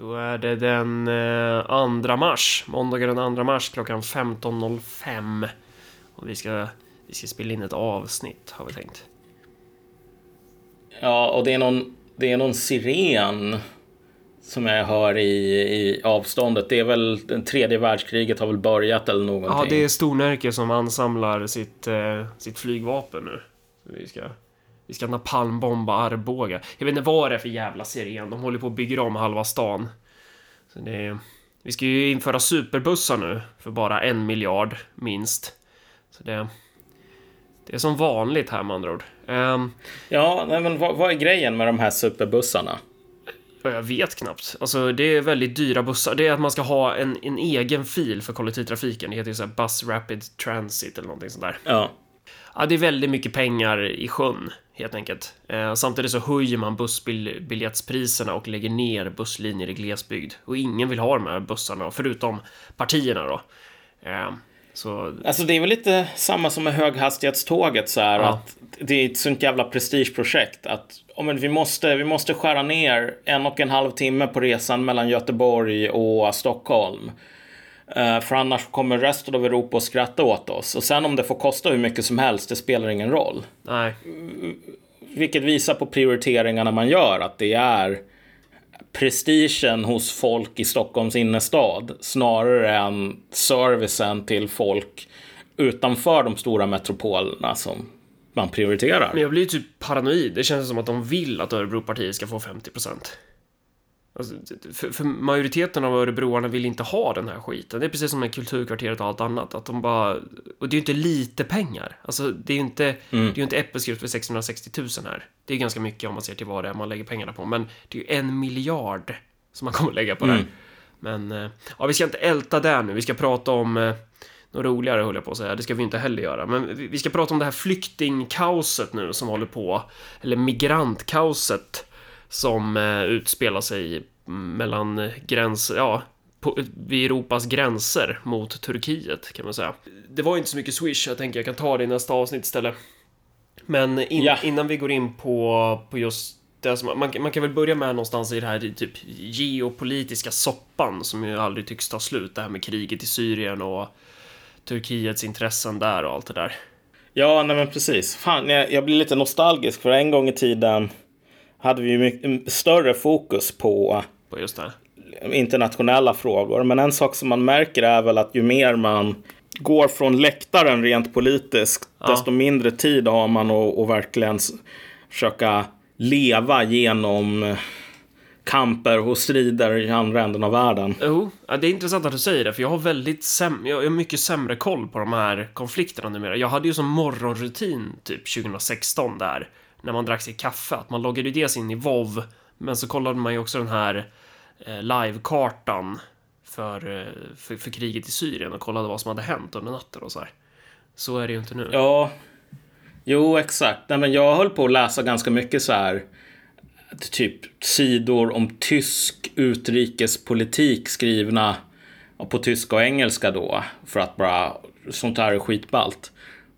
Då är det den eh, 2 mars, måndagen den 2 mars klockan 15.05. Och vi ska, vi ska spela in ett avsnitt har vi tänkt. Ja, och det är någon, det är någon siren som jag hör i, i avståndet. Det är väl den tredje världskriget har väl börjat eller någonting. Ja, det är Stornärke som ansamlar sitt, eh, sitt flygvapen nu. Så vi ska, vi ska napalmbomba Arboga. Jag vet inte vad det är för jävla siren. De håller på att bygga om halva stan. Så det vi ska ju införa superbussar nu för bara en miljard minst. Så det, det är som vanligt här med andra ord. Um, ja, nej, men vad, vad är grejen med de här superbussarna? Jag vet knappt. Alltså, det är väldigt dyra bussar. Det är att man ska ha en, en egen fil för kollektivtrafiken. Det heter ju så här Bus Rapid Transit eller någonting sånt där. Ja. Ja, det är väldigt mycket pengar i sjön, helt enkelt. Eh, samtidigt så höjer man bussbiljettspriserna och lägger ner busslinjer i glesbygd. Och ingen vill ha de här bussarna, förutom partierna då. Eh, så... Alltså det är väl lite samma som med höghastighetståget så här, ja. att det är ett sånt jävla prestigeprojekt att oh, men vi, måste, vi måste skära ner en och en halv timme på resan mellan Göteborg och Stockholm. Uh, för annars kommer resten av Europa att skratta åt oss. Och sen om det får kosta hur mycket som helst, det spelar ingen roll. Nej. Vilket visar på prioriteringarna man gör, att det är prestigen hos folk i Stockholms innerstad snarare än servicen till folk utanför de stora metropolerna som man prioriterar. Men jag blir typ paranoid. Det känns som att de vill att Örebropartiet ska få 50 procent. Alltså, för, för, majoriteten av örebroarna vill inte ha den här skiten. Det är precis som med kulturkvarteret och allt annat. Att de bara... Och det är ju inte lite pengar. Alltså, det är ju inte, mm. det är ju inte äppelskrift för 660 000 här. Det är ganska mycket om man ser till vad det är man lägger pengarna på. Men det är ju en miljard som man kommer lägga på mm. det Men, eh, ja, vi ska inte älta där nu. Vi ska prata om eh, något roligare, höll jag på att säga. Det ska vi inte heller göra. Men vi ska prata om det här flyktingkaoset nu som håller på. Eller migrantkaoset som eh, utspelar sig mellan gräns, ja, på, vid Europas gränser mot Turkiet kan man säga. Det var inte så mycket Swish, jag tänker jag kan ta det i nästa avsnitt istället. Men in, ja. innan vi går in på, på just det som, man, man kan väl börja med någonstans i det här typ geopolitiska soppan som ju aldrig tycks ta slut. Det här med kriget i Syrien och Turkiets intressen där och allt det där. Ja, nej men precis. Fan, jag, jag blir lite nostalgisk för en gång i tiden hade vi mycket större fokus på, på internationella frågor. Men en sak som man märker är väl att ju mer man går från läktaren rent politiskt, ja. desto mindre tid har man att, att verkligen försöka leva genom kamper och strider i andra änden av världen. Jo, det är intressant att du säger det, för jag har väldigt säm jag har mycket sämre koll på de här konflikterna numera. Jag hade ju som morgonrutin typ 2016 där när man drack sitt kaffe, att man loggade ju dels in i WoW, men så kollade man ju också den här eh, livekartan för, eh, för, för, kriget i Syrien och kollade vad som hade hänt under natten och så här. Så är det ju inte nu. Ja, jo exakt. Nej, men jag höll på att läsa ganska mycket så här typ sidor om tysk utrikespolitik skrivna på tyska och engelska då. För att bara, sånt här är skitballt.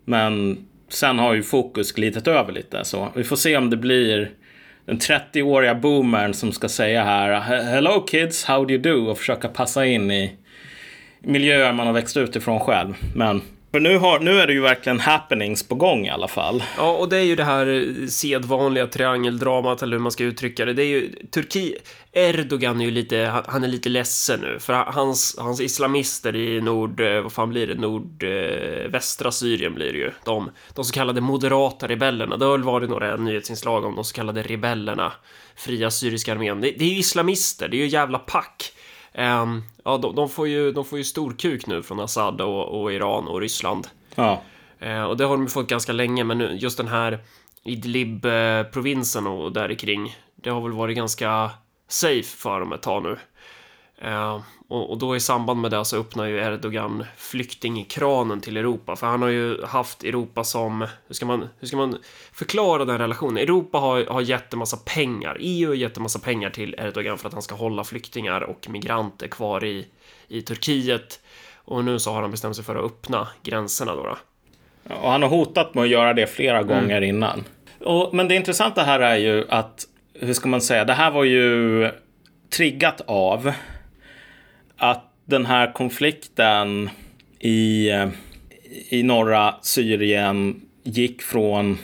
Men Sen har ju fokus glidit över lite, så vi får se om det blir den 30-åriga boomern som ska säga här Hello kids, how do you do? och försöka passa in i miljöer man har växt ut ifrån själv. Men för nu, har, nu är det ju verkligen happenings på gång i alla fall. Ja, och det är ju det här eh, sedvanliga triangeldramat, eller hur man ska uttrycka det. Det är ju Turkiet. Erdogan är ju lite, han är lite ledsen nu, för hans, hans islamister i nord, eh, vad fan blir det, nordvästra Syrien blir det ju. De, de så kallade moderata rebellerna, det har väl varit några nyhetsinslag om de så kallade rebellerna, fria syriska armén. Det, det är ju islamister, det är ju jävla pack. Um, ja, de, de, får ju, de får ju stor kuk nu från Assad och, och Iran och Ryssland. Ja. Uh, och det har de fått ganska länge, men nu, just den här Idlib-provinsen och där kring, det har väl varit ganska safe för dem ett tag nu. Och, och, då i samband med det så öppnar ju Erdogan flyktingkranen till Europa, för han har ju haft Europa som, hur ska man, hur ska man förklara den relationen? Europa har, har gett en massa pengar, EU har gett en massa pengar till Erdogan för att han ska hålla flyktingar och migranter kvar i, i Turkiet. Och nu så har han bestämt sig för att öppna gränserna då. då. Och han har hotat med att göra det flera mm. gånger innan. Och, men det intressanta här är ju att, hur ska man säga, det här var ju triggat av att den här konflikten i, i norra Syrien gick från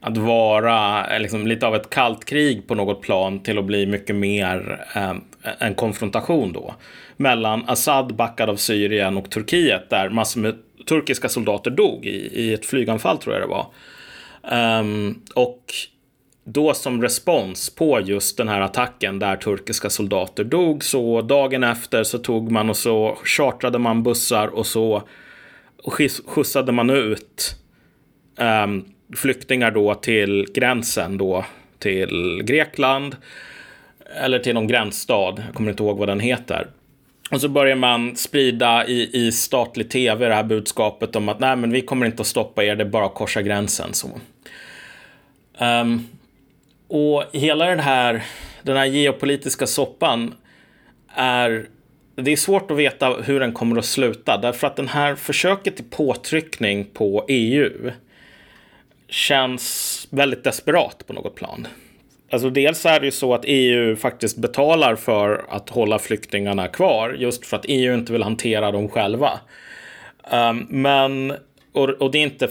att vara eh, liksom, lite av ett kallt krig på något plan till att bli mycket mer eh, en konfrontation då mellan Assad backad av Syrien och Turkiet där massor med turkiska soldater dog i, i ett flyganfall tror jag det var. Um, och då som respons på just den här attacken där turkiska soldater dog så dagen efter så tog man och så chartrade man bussar och så skjutsade man ut um, flyktingar då till gränsen då till Grekland eller till någon gränsstad. Jag kommer inte ihåg vad den heter. Och så börjar man sprida i, i statlig tv det här budskapet om att nej, men vi kommer inte att stoppa er, det är bara att korsa gränsen. Så. Um, och hela den här, den här geopolitiska soppan är det är svårt att veta hur den kommer att sluta därför att den här försöket till påtryckning på EU känns väldigt desperat på något plan. Alltså dels är det ju så att EU faktiskt betalar för att hålla flyktingarna kvar just för att EU inte vill hantera dem själva. Um, men, och, och, det är inte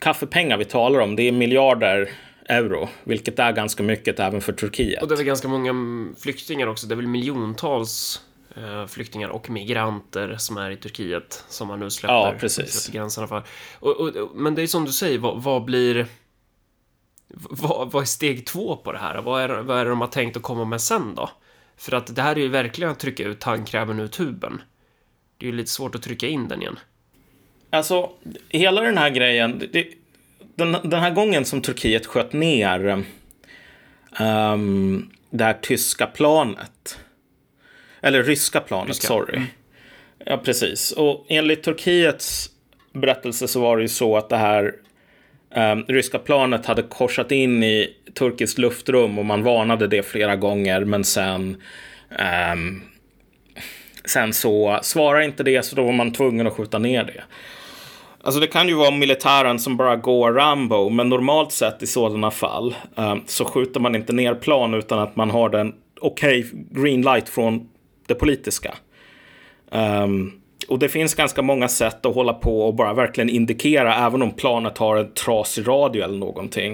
kaffepengar vi talar om, det är miljarder euro, vilket är ganska mycket även för Turkiet. Och det är väl ganska många flyktingar också, det är väl miljontals eh, flyktingar och migranter som är i Turkiet som man nu släpper, ja, precis. släpper gränserna för. Och, och, men det är som du säger, vad, vad blir vad, vad är steg två på det här? Vad är, vad är det de har tänkt att komma med sen då? För att det här är ju verkligen att trycka ut tandkrämen ur tuben. Det är ju lite svårt att trycka in den igen. Alltså, hela den här grejen. Det, den, den här gången som Turkiet sköt ner um, det här tyska planet. Eller ryska planet, ryska. sorry. Mm. Ja, precis. Och enligt Turkiets berättelse så var det ju så att det här Um, ryska planet hade korsat in i turkiskt luftrum och man varnade det flera gånger men sen um, sen så svarar inte det så då var man tvungen att skjuta ner det. Alltså det kan ju vara militären som bara går Rambo men normalt sett i sådana fall eh, så skjuter man inte ner plan utan att man har den okej okay, green light från det politiska. Um, och det finns ganska många sätt att hålla på och bara verkligen indikera även om planet har en trasig radio eller någonting.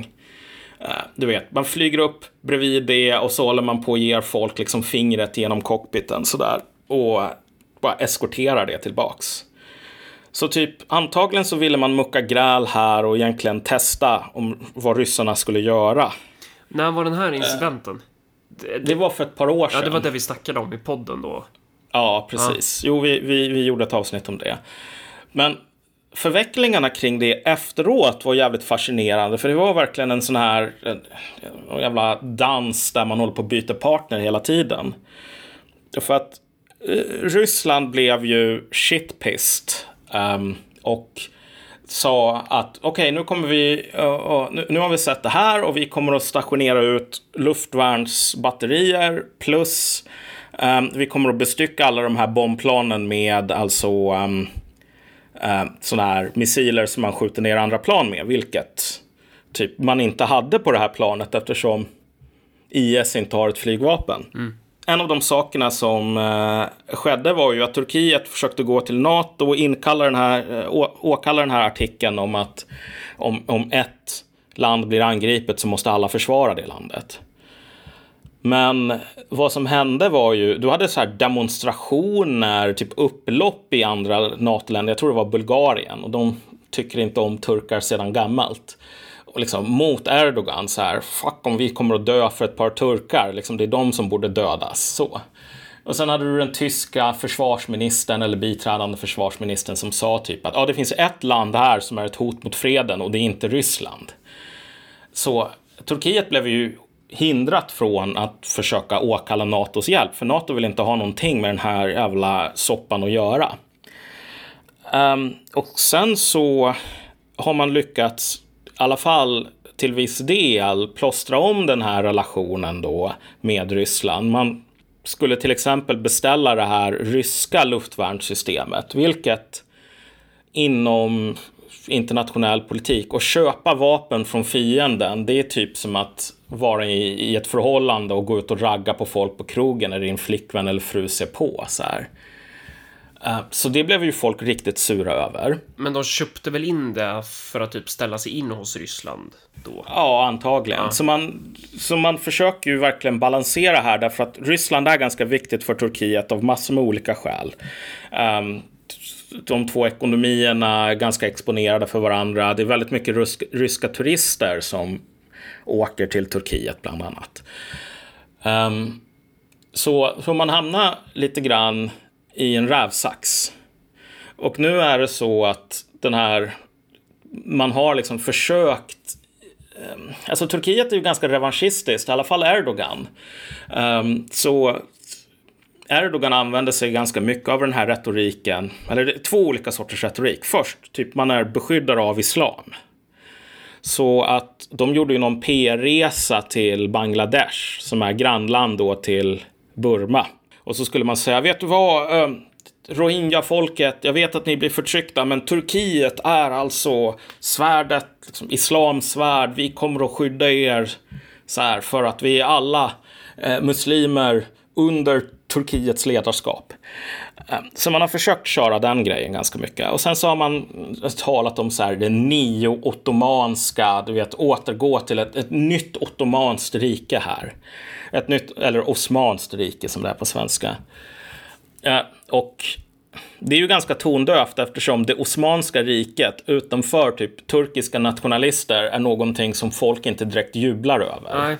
Uh, du vet, man flyger upp bredvid det och så håller man på och ger folk liksom fingret genom cockpiten sådär. Och bara eskorterar det tillbaks. Så typ antagligen så ville man mucka gräl här och egentligen testa om vad ryssarna skulle göra. När var den här incidenten? Det, det, var för ett par år sedan. Ja, det var det vi snackade om i podden då. Ja, precis. Ja. Jo, vi, vi, vi gjorde ett avsnitt om det. Men förvecklingarna kring det efteråt var jävligt fascinerande. För det var verkligen en sån här en, en jävla dans där man håller på att byta partner hela tiden. För att eh, Ryssland blev ju shitpissed. Um, och sa att okej, okay, nu kommer vi, uh, uh, nu, nu, har vi sett det här och vi kommer att stationera ut luftvärnsbatterier plus Um, vi kommer att bestycka alla de här bombplanen med alltså ehm, um, uh, sådana här missiler som man skjuter ner andra plan med, vilket typ man inte hade på det här planet eftersom IS inte har ett flygvapen. Mm. En av de sakerna som eh, skedde var ju att Turkiet försökte gå till NATO och inkalla den här, eh, å, åkalla den här artikeln om att om, om ett land blir angripet så måste alla försvara det landet. Men vad som hände var ju, du hade så här demonstrationer, typ upplopp i andra NATO-länder. Jag tror det var Bulgarien och de tycker inte om turkar sedan gammalt. Och liksom mot Erdogan så här, fuck om vi kommer att dö för ett par turkar, liksom det är de som borde dödas. Så. Och sen hade du den tyska försvarsministern eller biträdande försvarsministern som sa typ att ja, det finns ett land här som är ett hot mot freden och det är inte Ryssland. Så Turkiet blev ju hindrat från att försöka åkalla NATOs hjälp. För NATO vill inte ha någonting med den här jävla soppan att göra. Um, och sen så har man lyckats, alla fall till viss del, plåstra om den här relationen då med Ryssland. Man skulle till exempel beställa det här ryska luftvärnssystemet, vilket inom internationell politik. Och köpa vapen från fienden, det är typ som att vara i, i ett förhållande och gå ut och ragga på folk på krogen när din flickvän eller fru ser på. Så här. Eh, Så det blev ju folk riktigt sura över. Men de köpte väl in det för att typ ställa sig in hos Ryssland då? Ja, antagligen. Ja. Så, man, så man försöker ju verkligen balansera här därför att Ryssland är ganska viktigt för Turkiet av massor med olika skäl. Ehm, de två ekonomierna är ganska exponerade för varandra. Det är väldigt mycket rysk, ryska turister som åker till Turkiet bland annat. Ehm, så, så man hamnar lite grann i en rävsax. Och nu är det så att den här man har liksom försökt ehm, Alltså Turkiet är ju ganska revanschistiskt, i alla fall Erdogan. Ehm, så Erdogan använder sig ganska mycket av den här retoriken, eller det är två olika sorters retorik. Först, typ man är beskyddare av islam. Så att de gjorde ju någon PR-resa till Bangladesh, som är grannland då till Burma. Och så skulle man säga, vet du vad? ehm, Rohingya-folket, jag vet att ni blir förtryckta, men Turkiet är alltså svärdet, liksom, islams svärd. Vi kommer att skydda er så här, för att vi är alla eh, muslimer under Turkiets ledarskap. Ehm, så man har försökt köra den grejen ganska mycket. Och sen så har man eh, talat om så här, det neo-ottomanska, du vet, återgå till ett, ett nytt ottomanskt rike här. Ett nytt, eller osmanskt rike som det är på svenska. Och det är ju ganska tondövt eftersom det Osmanska riket utanför typ turkiska nationalister är någonting som folk inte direkt jublar över. Nej.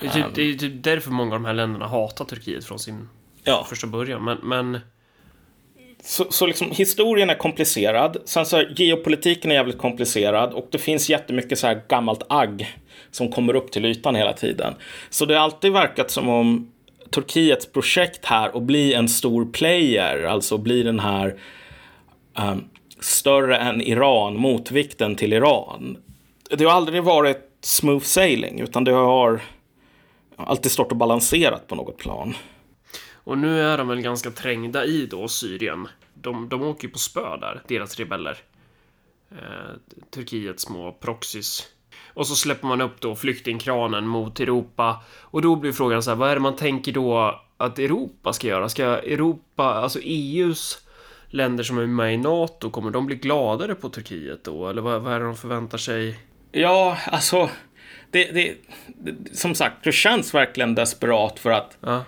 Det är, typ, det är ju typ därför många av de här länderna hatar Turkiet från sin Ja. första början. Men, men så, så liksom, historien är komplicerad. Sen så här, geopolitiken är jävligt komplicerad och det finns jättemycket så här gammalt agg som kommer upp till ytan hela tiden. Så det har alltid verkat som om Turkiets projekt här att bli en stor player, alltså bli den här um, större än Iran, motvikten till Iran. Det har aldrig varit smooth sailing, utan det har alltid stått och balanserat på något plan. Och nu är de väl ganska trängda i då Syrien. De, de åker ju på spö där, deras rebeller. Eh, Turkiets små proxys. Och så släpper man upp då flyktingkranen mot Europa. Och då blir frågan så här, vad är det man tänker då att Europa ska göra? Ska Europa, alltså EUs länder som är med i NATO, kommer de bli gladare på Turkiet då? Eller vad, vad är det de förväntar sig? Ja, alltså, det, det, det, som sagt, det känns verkligen desperat för att Ja,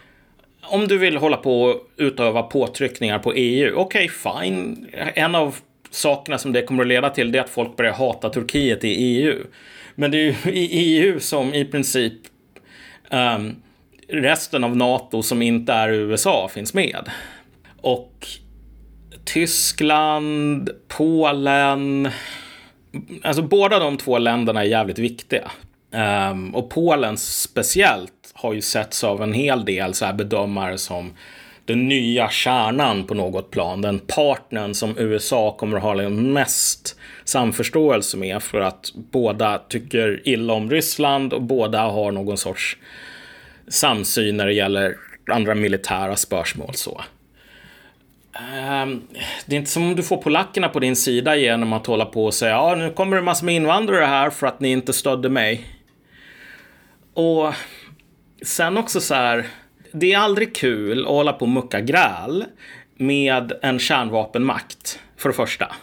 om du vill hålla på och utöva påtryckningar på EU, okej, fine. En av sakerna som det kommer att leda till det är att folk börjar hata Turkiet i EU. Men det är ju i EU som i princip um, resten av NATO som inte är USA finns med. Och Tyskland, Polen, Alltså båda de två länderna är jävligt viktiga. Um, och Polen speciellt har ju setts av en hel del så här bedömare som den nya kärnan på något plan. Den partnern som USA kommer att ha mest samförståelse med för att båda tycker illa om Ryssland och båda har någon sorts samsyn när det gäller andra militära spörsmål. Så. Ehm, det är inte som om du får polackerna på din sida genom att hålla på och säga ja, nu kommer det massor med invandrare här för att ni inte stödde mig. Och sen också så här, det är aldrig kul att hålla på och mucka gräl med en kärnvapenmakt, för det första.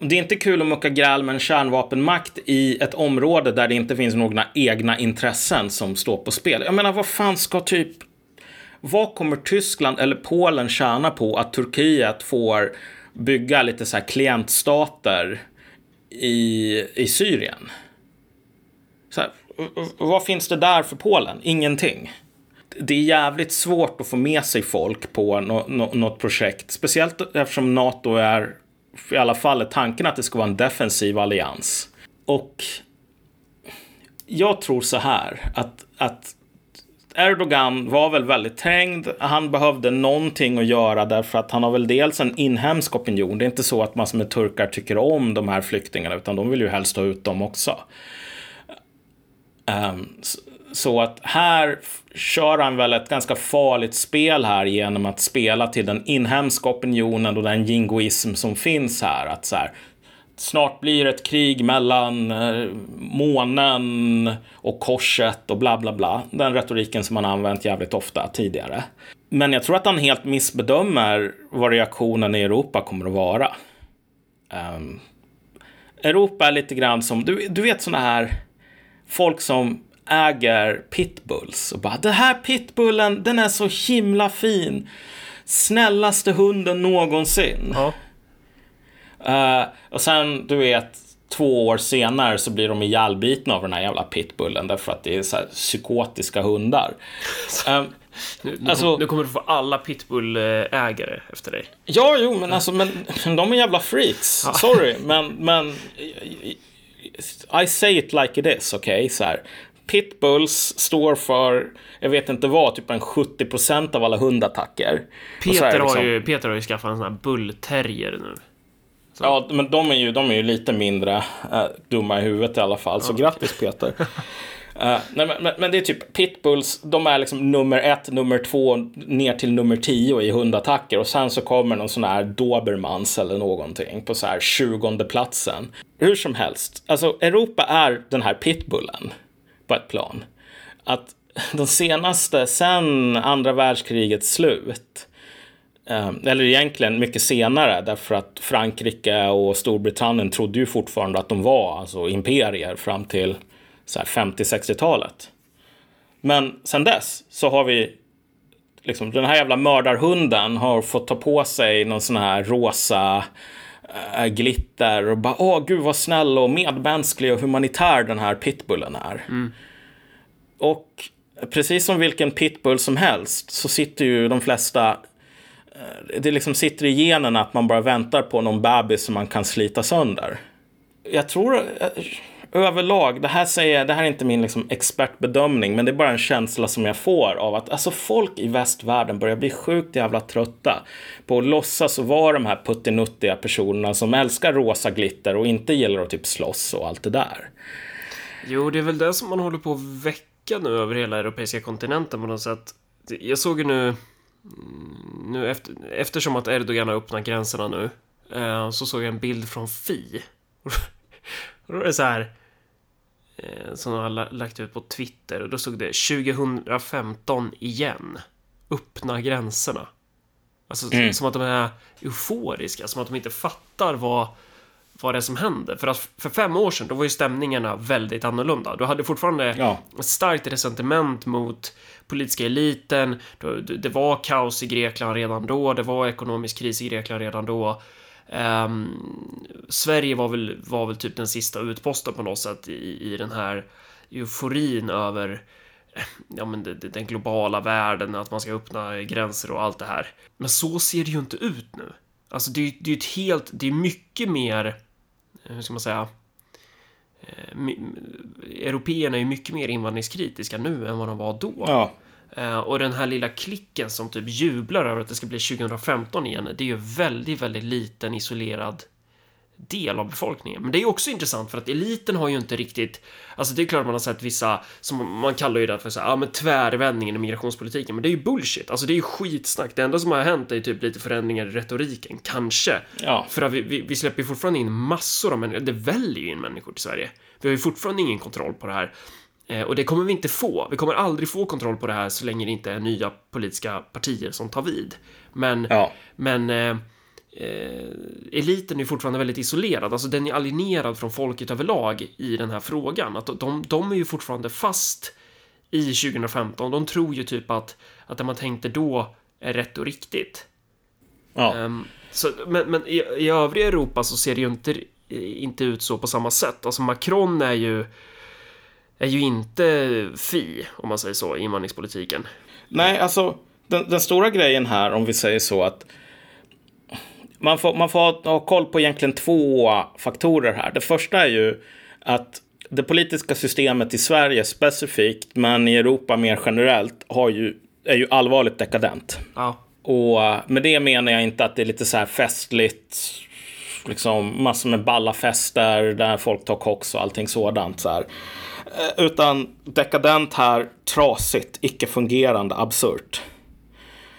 Det är inte kul att mucka gräl med en kärnvapenmakt i ett område där det inte finns några egna intressen som står på spel. Jag menar, vad fan ska typ vad kommer Tyskland eller Polen tjäna på att Turkiet får bygga lite så här klientstater i, i Syrien? Så här, vad finns det där för Polen? Ingenting. Det är jävligt svårt att få med sig folk på no, no, något projekt. Speciellt eftersom NATO är, i alla fall är tanken att det ska vara en defensiv allians. Och jag tror så här att, att Erdogan var väl väldigt trängd. Han behövde någonting att göra därför att han har väl dels en inhemsk opinion. Det är inte så att massor med turkar tycker om de här flyktingarna utan de vill ju helst ha ut dem också. Um, så att här kör han väl ett ganska farligt spel här genom att spela till den inhemska opinionen och den jingoism som finns här. Att så här, snart blir det ett krig mellan eh, månen och korset och bla bla bla. Den retoriken som han använt jävligt ofta tidigare. Men jag tror att han helt missbedömer vad reaktionen i Europa kommer att vara. Um, Europa är lite grann som, du, du vet sådana här folk som äger pitbulls och bara det här pitbullen, den är så himla fin. Snällaste hunden någonsin. Ja. Uh, och sen, du vet, två år senare så blir de ihjälbitna av den här jävla pitbullen därför att det är så här psykotiska hundar. Um, nu, nu, alltså, nu kommer du få alla pitbullägare efter dig. Ja, jo, men alltså, men, de är jävla freaks. Sorry, men, men I say it like it is, okej? Okay? Så här. Pitbulls står för, jag vet inte vad, typ en 70% av alla hundattacker. Peter, liksom... har ju, Peter har ju skaffat en sån här bullterrier nu. Så. Ja, men de är ju, de är ju lite mindre äh, dumma i huvudet i alla fall, så ja. grattis Peter. Uh, nej, men, men, det är typ pitbulls, de är liksom nummer ett, nummer två, ner till nummer tio i hundattacker och sen så kommer någon sån här dobermans eller någonting på så här tjugonde platsen. Hur som helst, alltså Europa är den här pitbullen på ett plan. Att de senaste, sen andra världskrigets slut, eh, eller egentligen mycket senare, därför att Frankrike och Storbritannien trodde ju fortfarande att de var alltså imperier fram till 50-60-talet. Men sen dess så har vi liksom, den här jävla mördarhunden har fått ta på sig någon sån här rosa äh, glitter och bara åh gud vad snäll och medmänsklig och humanitär den här pitbullen är. Mm. Och precis som vilken pitbull som helst så sitter ju de flesta eh, det liksom sitter i genen att man bara väntar på någon bebis som man kan slita sönder. Jag tror eh, överlag, det här, säger, det här är inte min liksom expertbedömning, men det är bara en känsla som jag får av att alltså, folk i västvärlden börjar bli sjukt jävla trötta på att låtsas vara de här puttinuttiga personerna som älskar rosa glitter och inte gillar att typ slåss och allt det där. Jo, det är väl det som man håller på att väcka nu över hela europeiska kontinenten på något sätt. Jag såg ju nu, mm, nu efter, eftersom att Erdogan har öppnat gränserna nu, eh, så såg jag en bild från Fi. Och då är det så här, som de har lagt ut på Twitter och då stod det 2015 igen. Öppna gränserna. Alltså mm. som att de är euforiska, som att de inte fattar vad, vad det är som händer. För att för fem år sedan, då var ju stämningarna väldigt annorlunda. Du hade fortfarande ja. ett starkt resentiment mot politiska eliten. Det var kaos i Grekland redan då, det var ekonomisk kris i Grekland redan då. Um, Sverige var väl, var väl typ den sista utposten på något sätt i, i den här euforin över ja, men det, det, den globala världen, att man ska öppna gränser och allt det här. Men så ser det ju inte ut nu. Alltså det, det är ju ett helt, det är mycket mer, eh, hur ska man säga, eh, Européerna är ju mycket mer invandringskritiska nu än vad de var då. Ja. Uh, och den här lilla klicken som typ jublar över att det ska bli 2015 igen, det är ju väldigt, väldigt liten isolerad del av befolkningen. Men det är också intressant för att eliten har ju inte riktigt, alltså det är klart man har sett vissa, som man kallar ju det för så här, ja men tvärvändningen i migrationspolitiken, men det är ju bullshit, alltså det är ju skitsnack. Det enda som har hänt är ju typ lite förändringar i retoriken, kanske. Ja. För att vi, vi, vi släpper ju fortfarande in massor av människor, det väljer ju in människor till Sverige. Vi har ju fortfarande ingen kontroll på det här. Eh, och det kommer vi inte få. Vi kommer aldrig få kontroll på det här så länge det inte är nya politiska partier som tar vid. Men, ja. men eh, eh, eliten är fortfarande väldigt isolerad. Alltså den är alienerad från folket överlag i den här frågan. Att de, de är ju fortfarande fast i 2015. De tror ju typ att, att det man tänkte då är rätt och riktigt. Ja. Um, så, men men i, i övriga Europa så ser det ju inte, inte ut så på samma sätt. Alltså Macron är ju är ju inte fi, om man säger så, i invandringspolitiken. Nej, alltså den, den, stora grejen här, om vi säger så att man får, man får ha, ha koll på egentligen två faktorer här. Det första är ju att det politiska systemet i Sverige specifikt, men i Europa mer generellt, har ju, är ju allvarligt dekadent. Ja. Och med det menar jag inte att det är lite så här festligt, liksom massor med balla fester där folk tar koks och allting sådant. Så här. Eh, utan dekadent här, trasigt, icke-fungerande, absurt.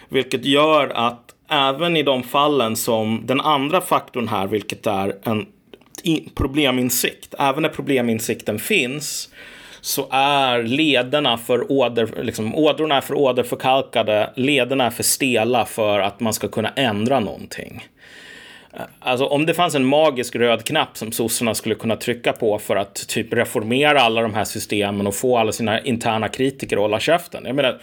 Vilket gör att även i de fallen som den andra faktorn här, vilket är en probleminsikt, även när probleminsikten finns, så är lederna för åder, liksom, ådrorna är för åderförkalkade, lederna är för stela för att man ska kunna ändra någonting. Alltså om det fanns en magisk röd knapp som sossarna skulle kunna trycka på för att typ reformera alla de här systemen och få alla sina interna kritiker att hålla käften. Jag menar,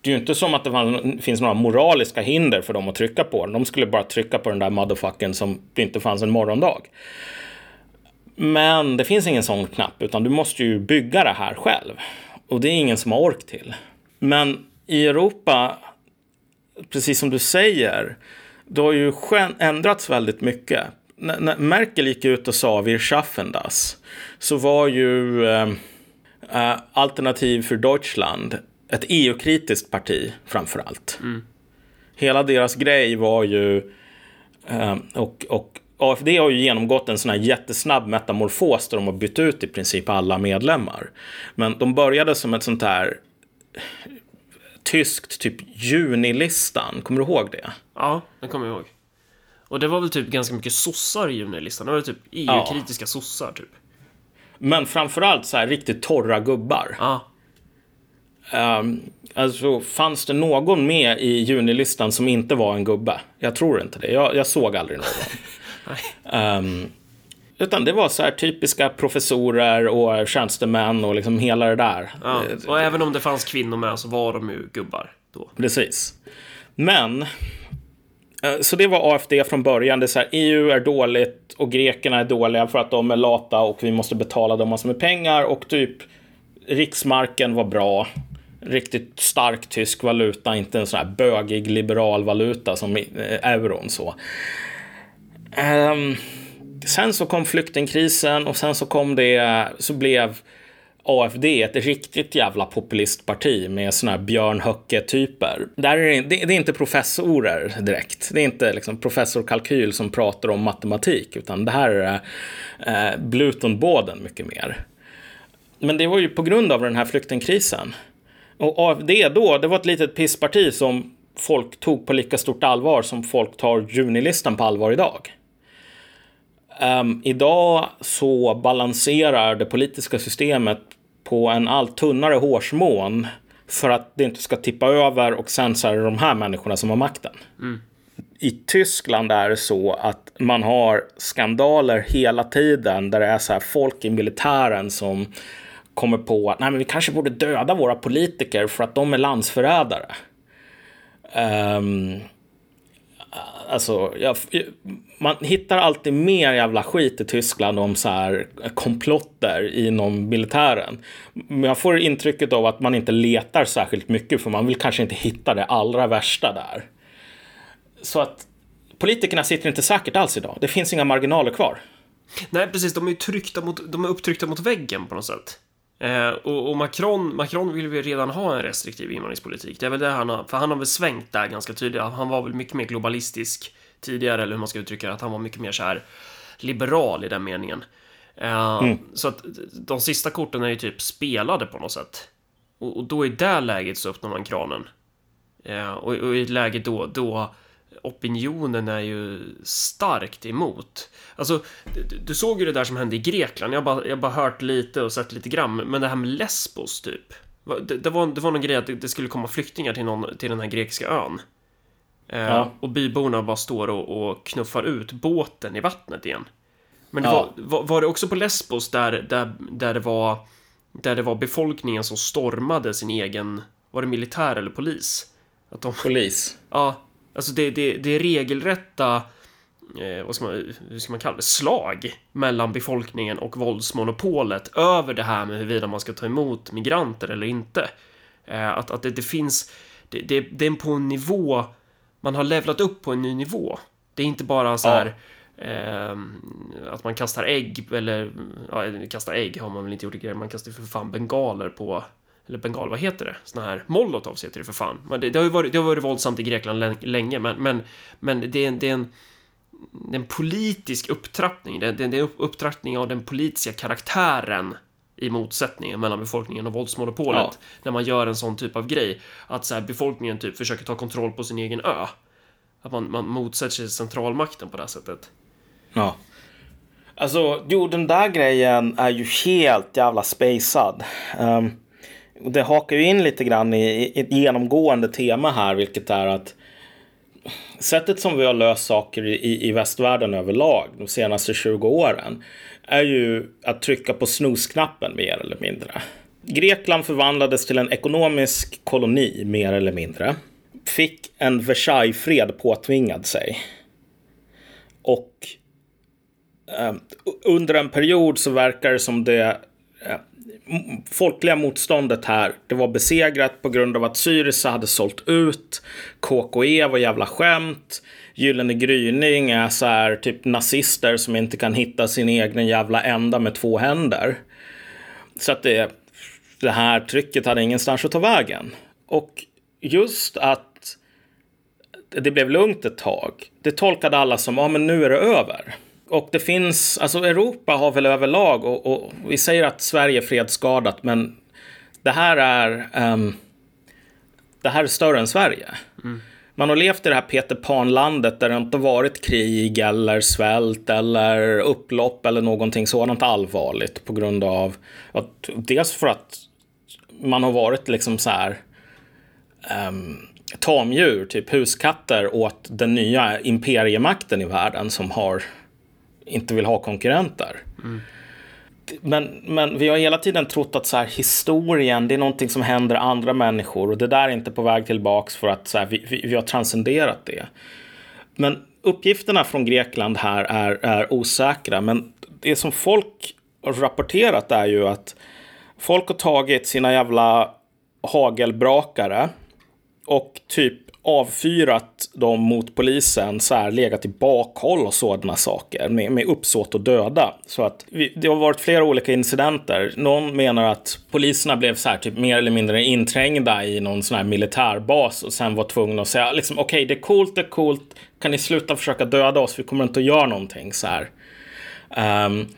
det är ju inte som att det finns några moraliska hinder för dem att trycka på den. De skulle bara trycka på den där motherfucken som det inte fanns en morgondag. Men det finns ingen sån knapp, utan du måste ju bygga det här själv. Och det är ingen som har ork till. Men i Europa, precis som du säger, det har ju ändrats väldigt mycket. när Merkel gick ut och sa wir schaffen das, så var ju äh, Alternativ för Deutschland ett EU-kritiskt parti framför allt. Mm. Hela deras grej var ju, äh, och, och AFD har ju genomgått en sån här jättesnabb metamorfos där de har bytt ut i princip alla medlemmar. Men de började som ett sånt här tyskt typ junilistan. Kommer du ihåg det? Ja, det kommer jag ihåg. Och det var väl typ ganska mycket sossar i junilistan. Det var typ EU-kritiska ja. sossar typ. Men framförallt så här riktigt torra gubbar. Ja. Um, alltså, fanns det någon med i junilistan som inte var en gubbe? Jag tror inte det. Jag, jag såg aldrig någon. um, utan det var så här typiska professorer och tjänstemän och liksom hela det där. Ja, och även om det fanns kvinnor med så var de ju gubbar då. Precis. Men, eh, så det var AFD från början. Det är så här, EU är dåligt och grekerna är dåliga för att de är lata och vi måste betala dem massor med pengar och typ riksmarken var bra. Riktigt stark tysk valuta, inte en sån här bögig liberal valuta som eh, euron så. Um, sen så kom flyktingkrisen och sen så kom det, så blev AFD ett riktigt jävla populistparti med såna här Björn Höcke-typer. Där är det, det, är inte professorer direkt. Det är inte liksom professor Kalkyl som pratar om matematik, utan det här är eh, Blutenbåden mycket mer. Men det var ju på grund av den här flyktingkrisen. Och AFD då, det var ett litet pissparti som folk tog på lika stort allvar som folk tar junilistan på allvar idag. Um, idag så balanserar det politiska systemet på en allt tunnare hårsmån för att det inte ska tippa över och sen så är det de här människorna som har makten. Mm. I Tyskland är det så att man har skandaler hela tiden där det är så här folk i militären som kommer på att Nej, men vi kanske borde döda våra politiker för att de är landsförrädare. Um, alltså, jag, man hittar alltid mer jävla skit i Tyskland om så här komplotter inom militären. Men jag får intrycket av att man inte letar särskilt mycket för man vill kanske inte hitta det allra värsta där. Så att politikerna sitter inte säkert alls idag. Det finns inga marginaler kvar. Nej, precis. De är tryckta mot, de är upptryckta mot väggen på något sätt. Eh, och, och, Macron, Macron vill väl redan ha en restriktiv invandringspolitik. Det är väl det han har, för han har väl svängt där ganska tydligt. Han var väl mycket mer globalistisk tidigare, eller hur man ska uttrycka det, att han var mycket mer så här liberal i den meningen. Uh, mm. Så att de sista korten är ju typ spelade på något sätt. Och, och då i det läget så öppnar man kranen. Uh, och, och, i ett läge då, då opinionen är ju starkt emot. Alltså, du, du såg ju det där som hände i Grekland. Jag har bara, bara hört lite och sett lite grann, men det här med Lesbos typ. Det, det, var, det var någon grej att det, det skulle komma flyktingar till, någon, till den här grekiska ön. Eh, ja. Och byborna bara står och, och, knuffar ut båten i vattnet igen. Men det ja. var, var, det också på Lesbos där, där, där, det var, där det var befolkningen som stormade sin egen, var det militär eller polis? Att de, polis? Ja, alltså det, det, det är regelrätta, eh, vad ska man, hur ska man kalla det, slag mellan befolkningen och våldsmonopolet över det här med huruvida man ska ta emot migranter eller inte. Eh, att, att det, det finns, det, det, det är på en nivå man har levlat upp på en ny nivå. Det är inte bara så här ja. eh, att man kastar ägg eller ja, kastar ägg har man väl inte gjort i grejer, Man kastar för fan bengaler på eller bengal, vad heter det? Såna här molotovs heter det för fan. Men det, det, har ju varit, det har varit våldsamt i Grekland länge, men, men, men det, är det, är en, det är en politisk upptrappning. Det, det, det är en upptrappning av den politiska karaktären i motsättningen mellan befolkningen och våldsmonopolet Ja. när man gör en sån typ av grej. Att så här, befolkningen typ försöker ta kontroll på sin egen ö. Att man, man motsätter sig centralmakten på det här sättet. Ja. Alltså, jo, den där grejen är ju helt jävla spacad. Um, det hakar ju in lite grann i, ett genomgående tema här, vilket är att sättet som vi har löst saker i, i västvärlden överlag de senaste 20 åren är ju att trycka på snusknappen mer eller mindre. Grekland förvandlades till en ekonomisk koloni mer eller mindre. Fick en Versaillesfred påtvingad sig. Och eh, under en period så verkar det som det eh, folkliga motståndet här, det var besegrat på grund av att Syriza hade sålt ut, KKE var jävla skämt, Gyllene gryning är så här typ nazister som inte kan hitta sin egen jävla ända med två händer. Så att det, det här trycket hade ingenstans att ta vägen. Och just att det blev lugnt ett tag. Det tolkade alla som, ja men nu är det över. Och det finns, alltså Europa har väl överlag, och, och vi säger att Sverige är fredsskadat, men det här är, ehm, det här är större än Sverige. Man har levt i det här Peter Pan-landet där det inte varit krig eller svält eller upplopp eller någonting sådant allvarligt på grund av att dels för att man har varit liksom så här um, tamdjur, typ huskatter åt den nya imperiemakten i världen som har inte vill ha konkurrenter. Men, men vi har hela tiden trott att så här, historien, det är någonting som händer andra människor och det där är inte på väg tillbaks för att så här, vi, vi, vi har transcenderat det. Men uppgifterna från Grekland här är, är osäkra, men det som folk har rapporterat är ju att folk har tagit sina jävla hagelbrakare och typ avfyrat dem mot polisen, så här legat i bakhåll och sådana saker med, med uppsåt att döda. Så att vi, det har varit flera olika incidenter. Någon menar att poliserna blev så här typ mer eller mindre inträngda i någon sån här militärbas och sen var tvungna att säga liksom okej, det är coolt, det är coolt. Kan ni sluta försöka döda oss? Vi kommer inte att göra någonting så här. Um,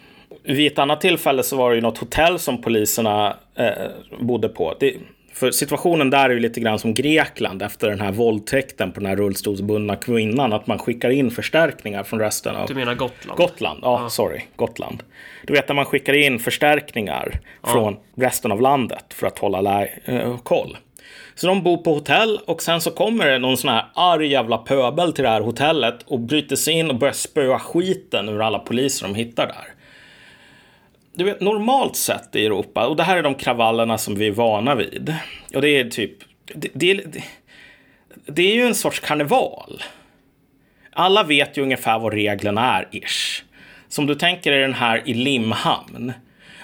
vid ett annat tillfälle så var det ju något hotell som poliserna eh, bodde på. Det, för situationen där är ju lite grann som Grekland efter den här våldtäkten på den här rullstolsbundna kvinnan. Att man skickar in förstärkningar från resten av... Du menar Gotland? Gotland, ja, sorry, Gotland. Du vet när man skickar in förstärkningar från resten av landet för att hålla lä- eh, koll. Så de bor på hotell och sen så kommer det någon sån här arg jävla pöbel till det här hotellet och bryter sig in och börjar spöa skiten ur alla poliser de hittar där. Du vet, normalt sett i Europa, och det här är de kravallerna som vi är vana vid. Och det är typ, det, det, det, är ju en sorts karneval. Alla vet ju ungefär vad reglerna är, ish. Som du tänker är den här i Limhamn.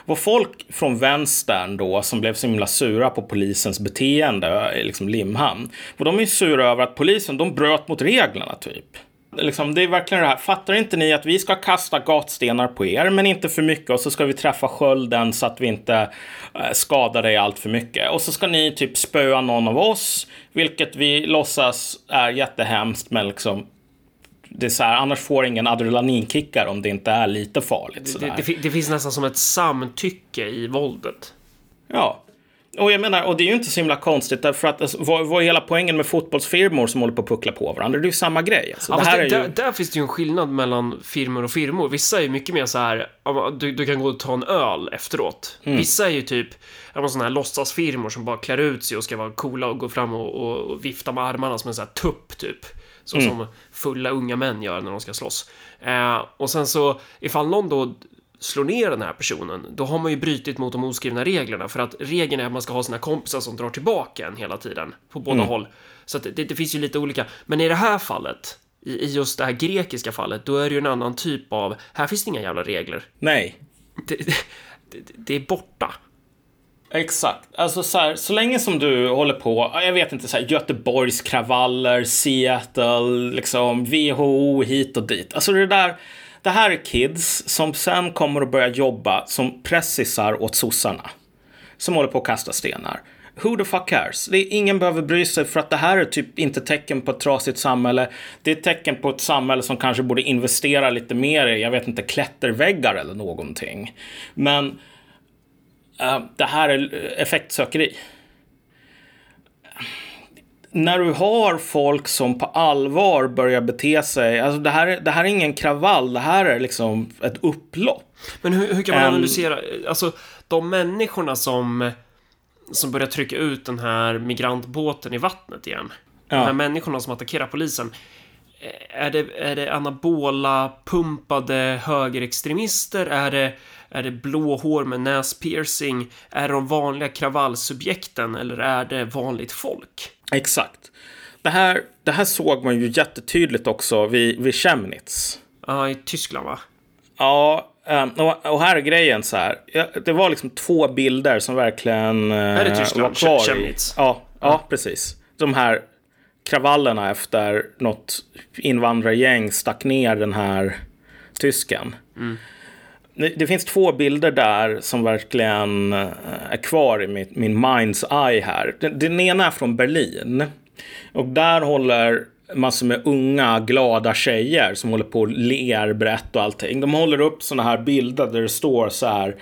Var folk från vänstern då, som blev så himla sura på polisens beteende i liksom Limhamn. Och de är sura över att polisen, de bröt mot reglerna typ. Liksom, det är verkligen det här, fattar inte ni att vi ska kasta gatstenar på er, men inte för mycket och så ska vi träffa skölden så att vi inte eh, skadar dig allt för mycket. Och så ska ni typ spöa någon av oss, vilket vi låtsas är jättehemskt, men liksom det är så här, annars får ingen adrenalinkickar om det inte är lite farligt. Det, det, det finns nästan som ett samtycke i våldet. Ja. Och jag menar, och det är ju inte så himla konstigt därför att alltså, vad, vad är hela poängen med fotbollsfirmor som håller på att puckla på varandra? Det är ju samma grej. Alltså. Ja, det här det, är där, ju... där finns det ju en skillnad mellan firmor och firmor. Vissa är ju mycket mer så här, du, du kan gå och ta en öl efteråt. Mm. Vissa är ju typ, sådana här låtsasfirmor som bara klär ut sig och ska vara coola och gå fram och, och, och vifta med armarna som en sån här tupp typ. Så Mm. som fulla unga män gör när de ska slåss. Eh, och sen så, ifall någon då slår ner den här personen, då har man ju brutit mot de oskrivna reglerna för att regeln är att man ska ha sina kompisar som drar tillbaka en hela tiden på båda Mm. håll. Så att det, det finns ju lite olika. Men i det här fallet, i, i just det här grekiska fallet, då är det ju en annan typ av, här finns det inga jävla regler. Nej. Det, det, det, är borta. Exakt. Alltså så här, så länge som du håller på, jag vet inte, så här, Göteborgs kravaller, Seattle, liksom WHO hit och dit. Alltså det där, det här är kids som sen kommer att börja jobba som pressisar åt sossarna. Som håller på att kasta stenar. Who the fuck cares? Det är, ingen behöver bry sig för att det här är typ inte tecken på ett trasigt samhälle. Det är ett tecken på ett samhälle som kanske borde investera lite mer i, jag vet inte, klätterväggar eller någonting. Men Uh, det här är effektsökeri. När du har folk som på allvar börjar bete sig, alltså det här, det här är ingen kravall, det här är liksom ett upplopp. Men hur, hur kan man um, analysera, alltså de människorna som, som börjar trycka ut den här migrantbåten i vattnet igen. Ja. De här människorna som attackerar polisen. Är det, är det anabola pumpade högerextremister? Är det, är det blå hår med näspiercing? Är de vanliga kravallsubjekten eller är det vanligt folk? Exakt. Det här, det här såg man ju jättetydligt också vid, vid Chemnitz. Ja, i Tyskland va? Ja, ehm, och, här är grejen så här. Det var liksom två bilder som verkligen är det Tyskland? var kvar. Chemnitz? Ja, ja, ja, precis. De här kravallerna efter något invandrargäng stack ner den här tysken. Mm. Det, finns två bilder där som verkligen eh, är kvar i min, min mind's eye här. Den, den ena är från Berlin. Och där håller massor med unga glada tjejer som håller på och ler brett och allting. De håller upp sådana här bilder där det står så här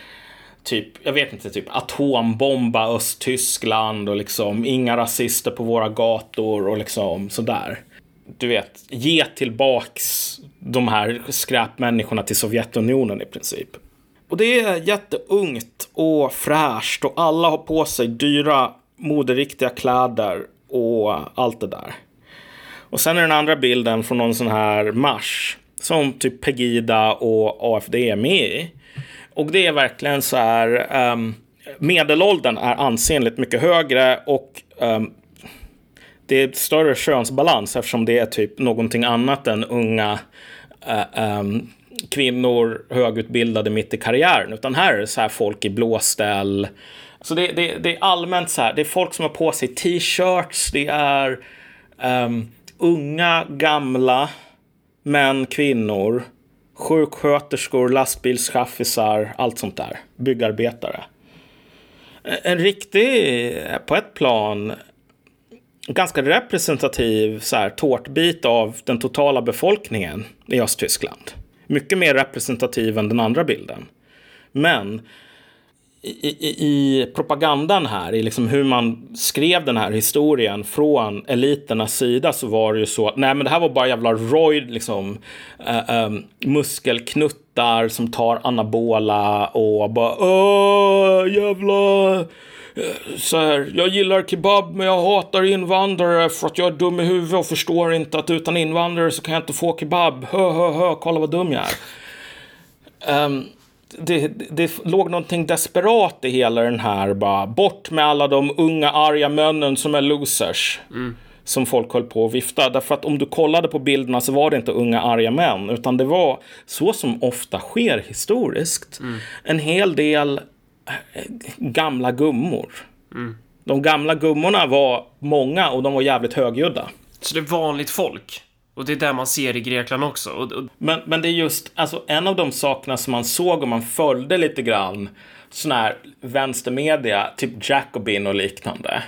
typ, jag vet inte, typ atombomba Östtyskland och liksom inga rasister på våra gator och liksom sådär. Du vet, ge tillbaks de här skräpmänniskorna till Sovjetunionen i princip. Och det är jätteungt och fräscht och alla har på sig dyra moderiktiga kläder och allt det där. Och sen är den andra bilden från någon sån här marsch som typ Pegida och AFD är med i. Och det är verkligen så här. Um, medelåldern är ansenligt mycket högre och um, det är större könsbalans eftersom det är typ någonting annat än unga äh, ähm, kvinnor högutbildade mitt i karriären. Utan här är det så här folk i blåställ. Så det, det, det är allmänt så här. Det är folk som har på sig t-shirts. Det är um, unga, gamla, män, kvinnor sjuksköterskor, lastbilschaffisar, allt sånt där. Byggarbetare. En riktig, eh, på ett plan, ganska representativ så här, tårtbit av den totala befolkningen i Östtyskland. Mycket mer representativ än den andra bilden. Men i, i, i, propagandan här, i liksom hur man skrev den här historien från eliternas sida så var det ju så att nej men det här var bara jävla roid, liksom äh, äh, muskelknuttar som tar anabola och bara åh jävla så här, jag gillar kebab men jag hatar invandrare för att jag är dum i huvudet och förstår inte att utan invandrare så kan jag inte få kebab. Hö, hö, hö, kolla vad dum jag är. Um, det, det låg någonting desperat i hela den här bara bort med alla de unga arga männen som är losers. Mm. Som folk höll på att vifta. Därför att om du kollade på bilderna så var det inte unga arga män. Utan det var så som ofta sker historiskt. Mm. En hel del gamla gummor. Mm. De gamla gummorna var många och de var jävligt högljudda. Så det är vanligt folk? Och det är där man ser i Grekland också. Och, och... Men, men det är just, alltså en av de sakerna som man såg och man följde lite grann sån här vänstermedia, typ Jacobin och liknande.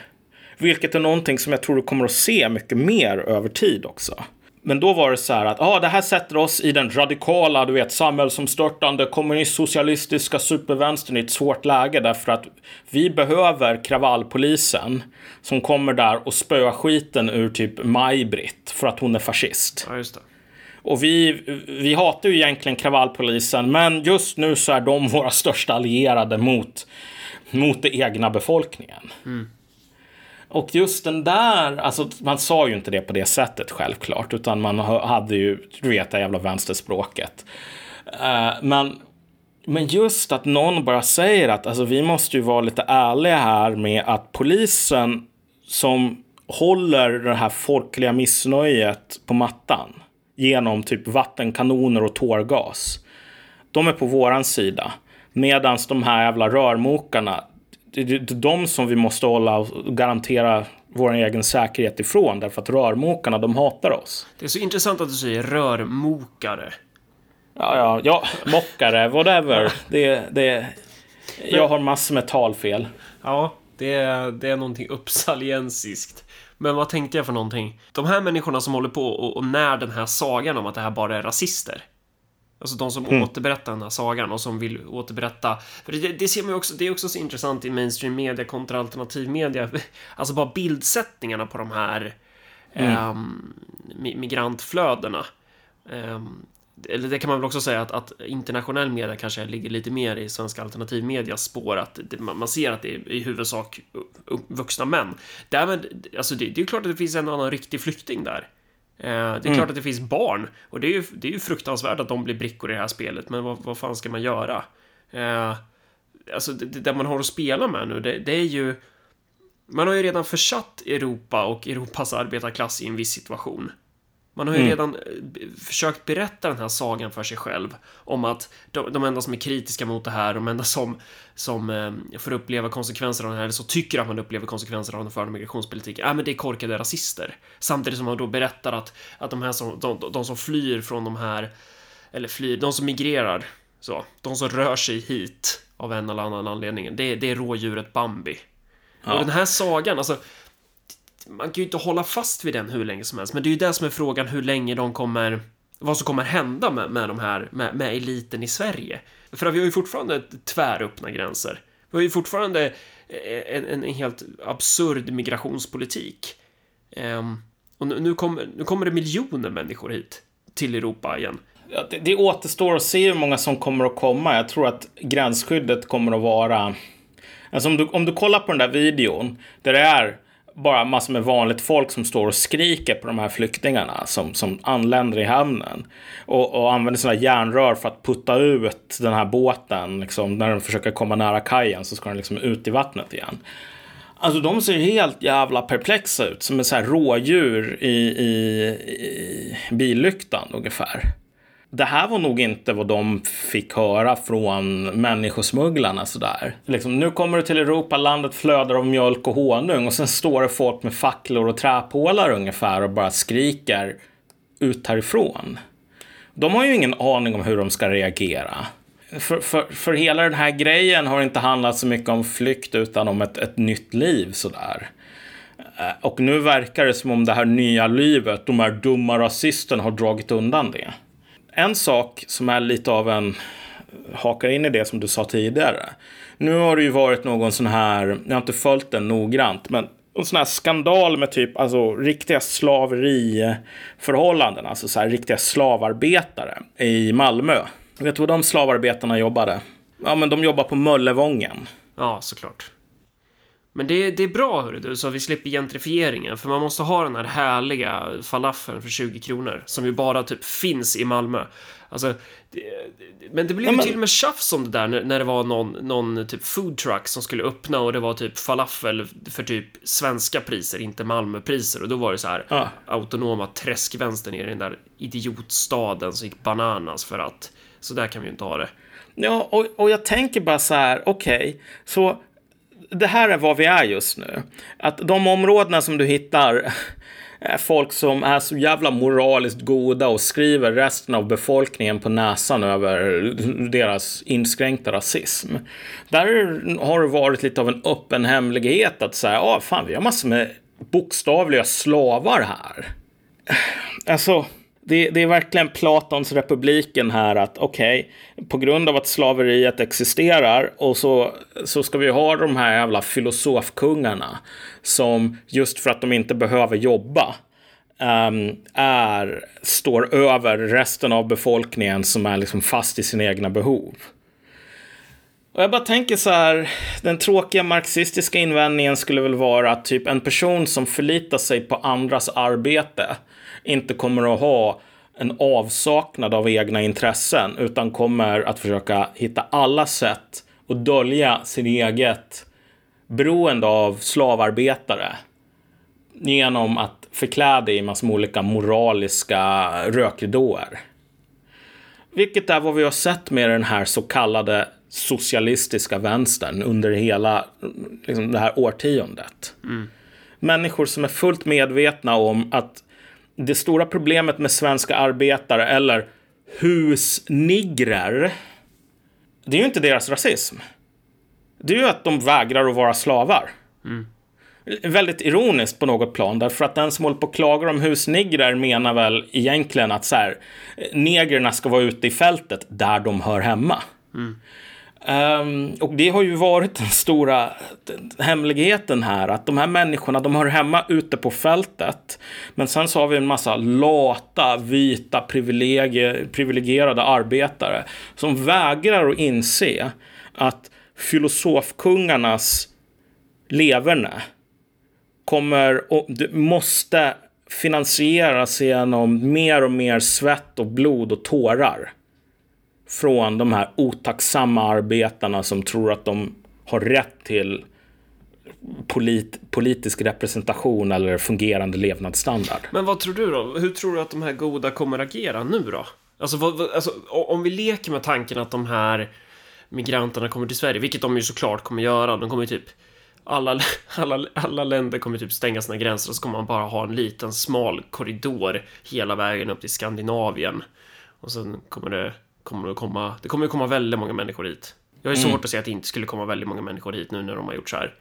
Vilket är någonting som jag tror du kommer att se mycket mer över tid också. Men då var det så här att ah, det här sätter oss i den radikala, du vet, samhällsomstörtande kommunistsocialistiska supervänstern i ett svårt läge därför att vi behöver kravallpolisen som kommer där och spöar skiten ur typ Maj-Britt för att hon är fascist. Ja, just det. Och vi, vi hatar ju egentligen kravallpolisen, men just nu så är de våra största allierade mot, mot den egna befolkningen. Mm. Och just den där, alltså man sa ju inte det på det sättet självklart, utan man hade ju, du vet, det jävla vänsterspråket. Uh, men, men just att någon bara säger att alltså, vi måste ju vara lite ärliga här med att polisen som håller det här folkliga missnöjet på mattan genom typ vattenkanoner och tårgas. De är på våran sida. Medan de här jävla rörmokarna, det är de som vi måste hålla och garantera vår egen säkerhet ifrån. Därför att rörmokarna, de hatar oss. Det är så intressant att du säger rörmokare. Ja, ja, ja, mockare, whatever. det, det, jag har massor med talfel. Ja, det är, det är någonting uppsaliensiskt. Men vad tänkte jag för någonting? De här människorna som håller på och, och när den här sagan om att det här bara är rasister. Alltså de som mm. återberättar den här sagan och som vill återberätta. För det, det ser man ju också, det är också så intressant i mainstream media kontra alternativ media. Alltså bara bildsättningarna på de här mm. um, migrantflödena. Um, eller det kan man väl också säga att, att, internationell media kanske ligger lite mer i svenska alternativmedias spår, att det, man ser att det är i huvudsak vuxna män. Därmed, alltså det, det är klart att det finns en annan riktig flykting där. Eh, det är mm. klart att det finns barn och det är ju, det är ju fruktansvärt att de blir brickor i det här spelet, men vad, vad fan ska man göra? Eh, alltså, det, det man har att spela med nu, det, det är ju... Man har ju redan försatt Europa och Europas arbetarklass i en viss situation. Man har ju mm. redan eh, försökt berätta den här sagan för sig själv om att de, de enda som är kritiska mot det här, de enda som, som eh, får uppleva konsekvenser av det här, eller så tycker att man upplever konsekvenser av den förda migrationspolitiken, ja men det är korkade rasister. Samtidigt som man då berättar att, att de här som, de, de som flyr från de här, eller flyr, de som migrerar, så, de som rör sig hit av en eller annan anledning, det, det är rådjuret Bambi. Ja. Och den här sagan, alltså man kan ju inte hålla fast vid den hur länge som helst, men det är ju det som är frågan hur länge de kommer vad som kommer hända med, med de här, med, med eliten i Sverige. För vi har ju fortfarande tväröppna gränser. Vi har ju fortfarande eh, en, en helt absurd migrationspolitik. Um, och nu, nu, kommer, nu kommer det miljoner människor hit till Europa igen. Ja, det, det återstår att se hur många som kommer att komma. Jag tror att gränsskyddet kommer att vara... Alltså om du, om du kollar på den där videon där det är bara massor med vanligt folk som står och skriker på de här flyktingarna som, som anländer i hamnen. Och, och använder sina järnrör för att putta ut den här båten. Liksom, när de försöker komma nära kajen så ska den liksom ut i vattnet igen. Alltså de ser helt jävla perplexa ut. Som en så här rådjur i, i, i billyktan ungefär det här var nog inte vad de fick höra från människosmugglarna sådär. Liksom, nu kommer du till Europa, landet flödar av mjölk och honung och sen står det folk med facklor och träpålar ungefär och bara skriker ut härifrån. De har ju ingen aning om hur de ska reagera. För, för, för hela den här grejen har inte handlat så mycket om flykt utan om ett, ett nytt liv sådär. Eh, och nu verkar det som om det här nya livet, de här dumma rasisterna har dragit undan det en sak som är lite av en hakar in i det som du sa tidigare. Nu har det ju varit någon sån här, jag har inte följt den noggrant, men en sån här skandal med typ alltså riktiga slaveriförhållanden, alltså så här riktiga slavarbetare i Malmö. Vet du vad de slavarbetarna jobbade? Ja, men de jobbar på Möllevången. Ja, såklart. Men det, det är bra, hörru du, så vi slipper gentrifieringen. För man måste ha den här härliga falafeln för 20 kronor. Som ju bara typ finns i Malmö. Alltså, det, men det blev ju ja, till och med tjafs om det där när, när det var någon, någon typ food truck som skulle öppna och det var typ falafel för typ svenska priser, inte Malmöpriser. Och då var det så här ja. autonoma träskvänster nere i den där idiotstaden som gick bananas för att så där kan vi ju inte ha det. Ja, och, och jag tänker bara så här, okej, okay, så det här är vad vi är just nu. Att de områdena som du hittar folk som är så jävla moraliskt goda och skriver resten av befolkningen på näsan över deras inskränkta rasism. Där har det varit lite av en öppen hemlighet att säga, ja, ah, fan, vi har massor med bokstavliga slavar här. Alltså, det, det, är verkligen Platons republiken här att okej, okay, på grund av att slaveriet existerar och så, så ska vi ha de här jävla filosofkungarna som just för att de inte behöver jobba um, är, står över resten av befolkningen som är liksom fast i sina egna behov. Och jag bara tänker så här, den tråkiga marxistiska invändningen skulle väl vara att typ en person som förlitar sig på andras arbete inte kommer att ha en avsaknad av egna intressen utan kommer att försöka hitta alla sätt att dölja sin eget beroende av slavarbetare genom att förklä det i massor med olika moraliska rökridåer. Vilket är vad vi har sett med den här så kallade socialistiska vänstern under hela liksom, det här årtiondet. Mm. Människor som är fullt medvetna om att det stora problemet med svenska arbetare eller husnigrer, det är ju inte deras rasism. Det är ju att de vägrar att vara slavar. Mm. väldigt ironiskt på något plan. Därför att den som håller på och klagar om husnigrar menar väl egentligen att så här, negrerna ska vara ute i fältet där de hör hemma. Mm. Um, och det har ju varit den stora hemligheten här, att de här människorna, de hör hemma ute på fältet. Men sen så har vi en massa lata, vita, privilegierade arbetare som vägrar att inse att filosofkungarnas leverne kommer och måste finansieras genom mer och mer svett och blod och tårar från de här otacksamma arbetarna som tror att de har rätt till polit, politisk representation eller fungerande levnadsstandard. Men vad tror du då? Hur tror du att de här goda kommer agera nu då? Alltså, vad, alltså om vi leker med tanken att de här migranterna kommer till Sverige, vilket de ju såklart kommer göra. De kommer typ alla, alla, alla länder kommer typ stänga sina gränser och så kommer man bara ha en liten smal korridor hela vägen upp till Skandinavien. Och sen kommer det, kommer det komma, det kommer komma väldigt många människor hit. Jag har mm. svårt att se att det inte skulle komma väldigt många människor hit nu när de har gjort så här.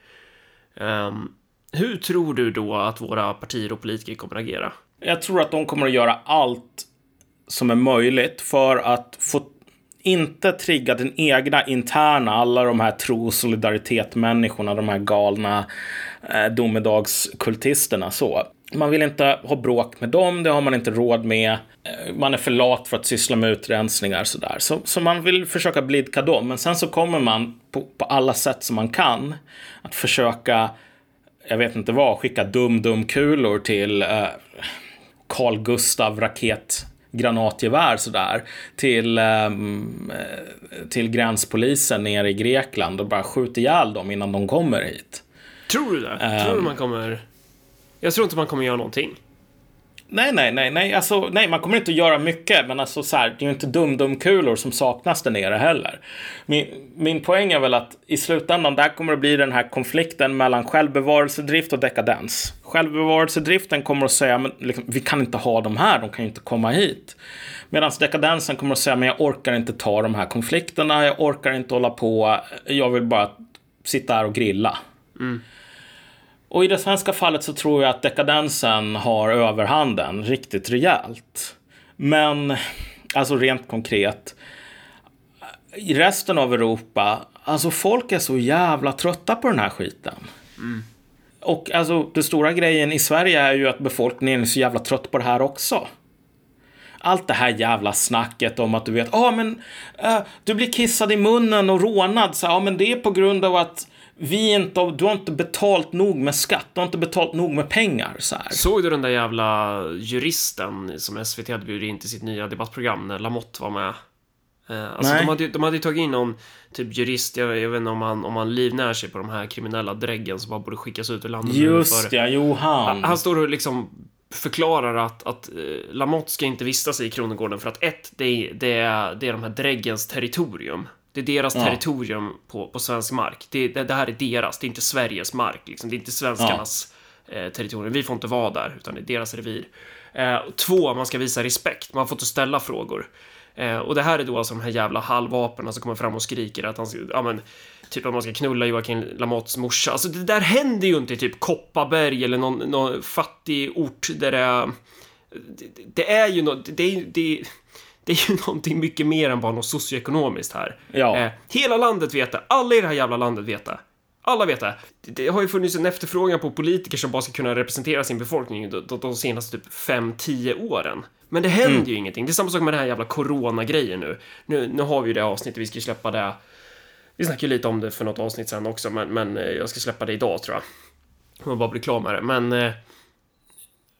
Um, hur tror du då att våra partier och politiker kommer att agera? Jag tror att de kommer att göra allt som är möjligt för att få inte trigga den egna interna, alla de här tro och solidaritet-människorna, de här galna eh, domedagskultisterna så. Man vill inte ha bråk med dem, det har man inte råd med. Eh, man är för lat för att syssla med utrensningar sådär. Så, så man vill försöka blidka dem. Men sen så kommer man på, på alla sätt som man kan att försöka, jag vet inte vad, skicka dum-dum-kulor till eh, Carl Gustav raket granatgevär sådär till, um, till gränspolisen nere i Grekland och bara skjuta ihjäl dem innan de kommer hit. Tror du det? Um, tror du man kommer... Jag tror inte man kommer göra någonting. Nej, nej, nej, nej, alltså, nej, man kommer inte att göra mycket, men alltså så här, det är ju inte dum-dum-kulor som saknas där nere heller. Min, min poäng är väl att i slutändan, där kommer det bli den här konflikten mellan självbevarelsedrift och dekadens. Självbevarelsedriften kommer att säga, men liksom, vi kan inte ha de här, de kan ju inte komma hit. Medan dekadensen kommer att säga, men jag orkar inte ta de här konflikterna, jag orkar inte hålla på, jag vill bara sitta här och grilla. Mm. Och i det svenska fallet så tror jag att dekadensen har överhanden riktigt rejält. Men, alltså rent konkret, i resten av Europa, alltså folk är så jävla trötta på den här skiten. Mm. Och alltså, den stora grejen i Sverige är ju att befolkningen är så jävla trött på det här också. Allt det här jävla snacket om att du vet, ja ah, men uh, du blir kissad i munnen och rånad, så ja ah, men det är på grund av att vi inte, du har inte betalt nog med skatt, du har inte betalt nog med pengar. Så här. Såg du den där jävla juristen som SVT hade bjudit in till sitt nya debattprogram när Lamotte var med? Eh, alltså, de, hade, de hade tagit in någon typ jurist, jag, jag vet inte om han, om han livnär sig på de här kriminella dräggen som bara borde skickas ut ur landet. Just för, ja, Johan. Han, han står och liksom förklarar att, att eh, Lamotte ska inte vistas i Kronogården för att ett, det är, det är, det är de här dräggens territorium. Det är deras ja. territorium på, på svensk mark. Det, det, det, här är deras, det är inte Sveriges mark. Liksom. Det är inte svenskarnas ja. eh, territorium. Vi får inte vara där, utan det är deras revir. Eh, två, man ska visa respekt. Man får inte ställa frågor. Eh, och det här är då alltså de här jävla halvaperna som kommer fram och skriker att han ska, ja men, typ att man ska knulla Joakim Lamottes morsa. Alltså det där händer ju inte i typ Kopparberg eller någon, någon fattig ort där det är... Det, det är ju något, det, det, det det är ju någonting mycket mer än bara något socioekonomiskt här. Ja. Eh, hela landet vet det. Alla i det här jävla landet vet det. Alla vet det. Det har ju funnits en efterfrågan på politiker som bara ska kunna representera sin befolkning de, de senaste typ 5-10 åren. Men det händer mm. ju ingenting. Det är samma sak med den här jävla corona-grejen nu. nu. Nu har vi ju det avsnittet, vi ska släppa det. Vi snackade ju lite om det för något avsnitt sen också, men, men eh, jag ska släppa det idag tror jag. Jag bara bli klar med det. Men... Eh,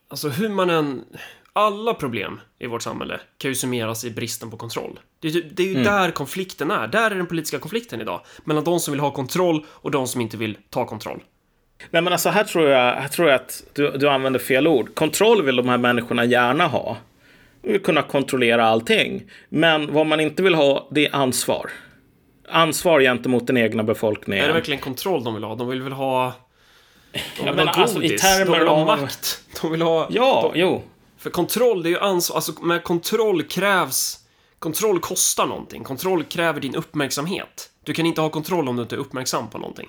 alltså hur man än alla problem i vårt samhälle kan ju summeras i bristen på kontroll. Det är, det är ju mm. där konflikten är. Där är den politiska konflikten idag. Mellan de som vill ha kontroll och de som inte vill ta kontroll. Nej men alltså här tror jag, här tror jag att du, du använder fel ord. Kontroll vill de här människorna gärna ha. De vill kunna kontrollera allting. Men vad man inte vill ha, det är ansvar. Ansvar gentemot den egna befolkningen. Är det verkligen kontroll de vill ha? De vill väl ha... De vill ja, men ha godis. Alltså, i termer de vill ha makt. De vill ha... Ja, de... jo. För kontroll, det är ju ansvar, alltså med kontroll krävs... Kontroll kostar någonting. Kontroll kräver din uppmärksamhet. Du kan inte ha kontroll om du inte är uppmärksam på någonting.